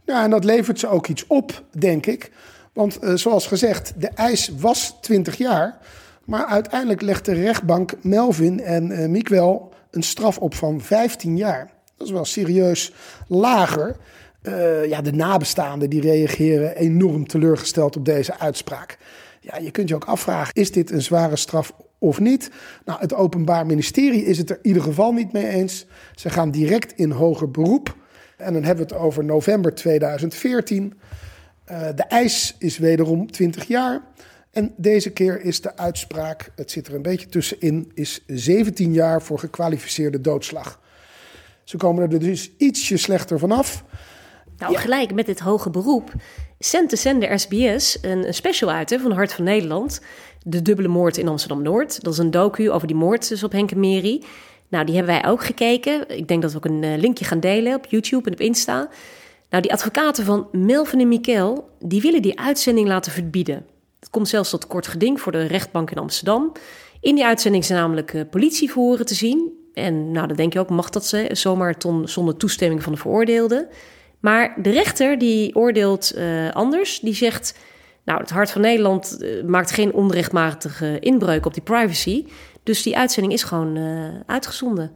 Ja, en dat levert ze ook iets op, denk ik. Want eh, zoals gezegd, de eis was 20 jaar. Maar uiteindelijk legt de rechtbank Melvin en eh Miekwel een straf op van 15 jaar. Dat is wel serieus lager. Eh, ja, de nabestaanden die reageren enorm teleurgesteld op deze uitspraak. Ja, je kunt je ook afvragen, is dit een zware straf of niet? Nou, het Openbaar Ministerie is het er in ieder geval niet mee eens. Ze gaan direct in hoger beroep. En dan hebben we het over november 2014. Eh, de eis is wederom 20 jaar. En deze keer is de uitspraak, het zit er een beetje tussenin, is 17 jaar voor gekwalificeerde doodslag. Ze komen er dus ietsje slechter vanaf. Nou, gelijk met dit hoge beroep zendt de zender SBS een, een special uit hè, van Hart van Nederland. De dubbele moord in Amsterdam-Noord. Dat is een docu over die moord dus op Henk en Mary. Nou, die hebben wij ook gekeken. Ik denk dat we ook een eh, linkje gaan delen op YouTube en op Insta. Nou, die advocaten van Melvin en Mikkel, die willen die uitzending laten verbieden. Het komt zelfs tot kort geding voor de rechtbank in Amsterdam. In die uitzending zijn namelijk uh, politieverhoren te zien. En nou, dan denk je ook, mag dat ze zomaar ton, zonder toestemming van de veroordeelde? Maar de rechter die oordeelt uh, anders. Die zegt, nou, het Hart van Nederland uh, maakt geen onrechtmatige inbreuk op die privacy. Dus die uitzending is gewoon uh, uitgezonden.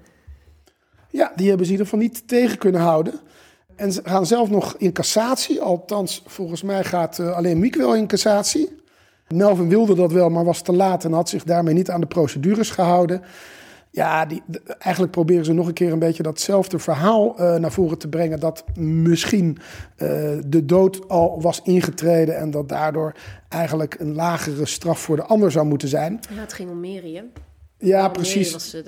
Ja, die hebben ze in ieder geval niet tegen kunnen houden. En ze gaan zelf nog in cassatie. Althans, volgens mij gaat alleen Miek wel in cassatie. Melvin wilde dat wel, maar was te laat en had zich daarmee niet aan de procedures gehouden. Ja, die, eigenlijk proberen ze nog een keer een beetje datzelfde verhaal uh, naar voren te brengen. Dat misschien uh, de dood al was ingetreden en dat daardoor eigenlijk een lagere straf voor de ander zou moeten zijn. Ja, het ging om Miriam. Ja, oh, precies. Was de,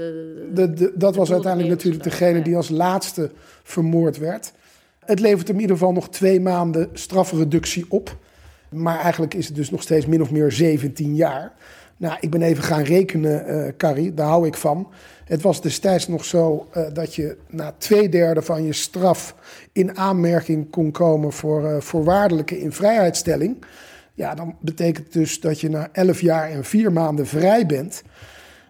de, de, dat was uiteindelijk natuurlijk degene die als laatste vermoord werd. Het levert hem in ieder geval nog twee maanden strafreductie op. Maar eigenlijk is het dus nog steeds min of meer 17 jaar. Nou, ik ben even gaan rekenen, uh, Carrie, daar hou ik van. Het was destijds nog zo uh, dat je na twee derde van je straf in aanmerking kon komen voor uh, voorwaardelijke invrijheidstelling. Ja, dan betekent dus dat je na 11 jaar en vier maanden vrij bent.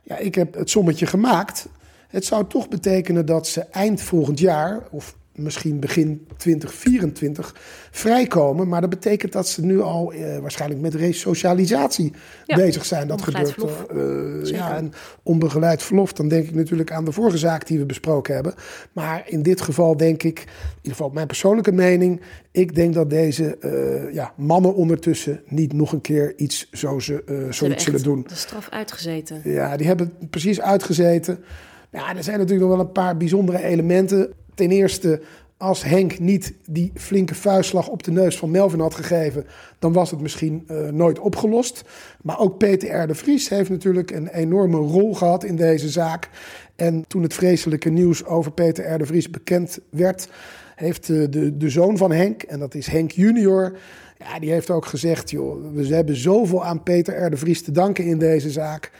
Ja, ik heb het sommetje gemaakt. Het zou toch betekenen dat ze eind volgend jaar, of misschien begin 2024 vrijkomen. Maar dat betekent dat ze nu al uh, waarschijnlijk met resocialisatie ja, bezig zijn. Dat gebeurt. Uh, ja, en onbegeleid verlof. Dan denk ik natuurlijk aan de vorige zaak die we besproken hebben. Maar in dit geval denk ik, in ieder geval mijn persoonlijke mening. Ik denk dat deze uh, ja, mannen ondertussen niet nog een keer iets zo ze, zoiets zullen doen. De straf uitgezeten. Ja, die hebben het precies uitgezeten. Ja, er zijn natuurlijk nog wel een paar bijzondere elementen. Ten eerste, als Henk niet die flinke vuistslag op de neus van Melvin had gegeven, dan was het misschien uh, nooit opgelost. Maar ook Peter R. de Vries heeft natuurlijk een enorme rol gehad in deze zaak. En toen het vreselijke nieuws over Peter R. de Vries bekend werd, heeft de, de, de zoon van Henk, en dat is Henk junior, ja, die heeft ook gezegd, joh, we hebben zoveel aan Peter R. de Vries te danken in deze zaak.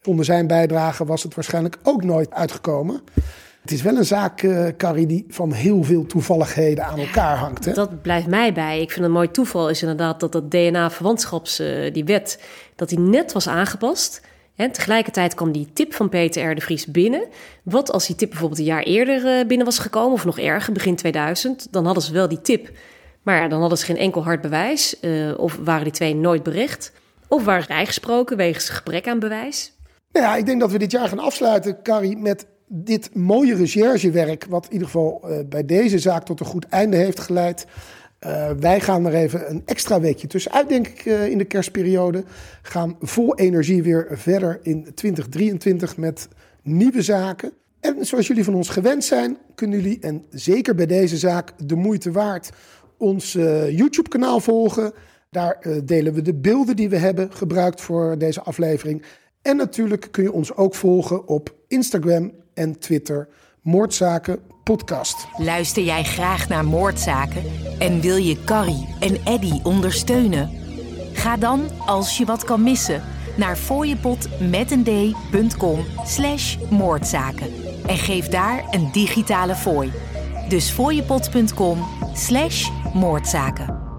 Zonder zijn bijdrage was het waarschijnlijk ook nooit uitgekomen. Het is wel een zaak, eh Carrie, die van heel veel toevalligheden aan elkaar hangt. Hè? Dat blijft mij bij. Ik vind een mooi toeval is inderdaad dat dat DNA-verwantschaps, eh, die wet, dat die net was aangepast. En tegelijkertijd kwam die tip van Peter R. de Vries binnen. Wat als die tip bijvoorbeeld een jaar eerder eh, binnen was gekomen, of nog erger, begin 2000, dan hadden ze wel die tip. Maar dan hadden ze geen enkel hard bewijs, of waren die twee nooit berecht, of waren vrijgesproken wegens gebrek aan bewijs. Nou ja, ik denk dat we dit jaar gaan afsluiten, Carrie, met dit mooie recherchewerk. Wat in ieder geval eh, bij deze zaak tot een goed einde heeft geleid. Eh, wij gaan er even een extra weekje tussenuit, denk ik, eh, in de kerstperiode. Gaan vol energie weer verder in 2023 met nieuwe zaken. En zoals jullie van ons gewend zijn, kunnen jullie, en zeker bij deze zaak de moeite waard, ons YouTube-kanaal volgen. Daar delen we de beelden die we hebben gebruikt voor deze aflevering. En natuurlijk kun je ons ook volgen op Instagram en Twitter. Moordzaken podcast. Luister jij graag naar moordzaken en wil je Carrie en Eddy ondersteunen? Ga dan, als je wat kan missen, naar fooiepot.com slash moordzaken en geef daar een digitale fooi. Dus fooiepot.com slash moordzaken.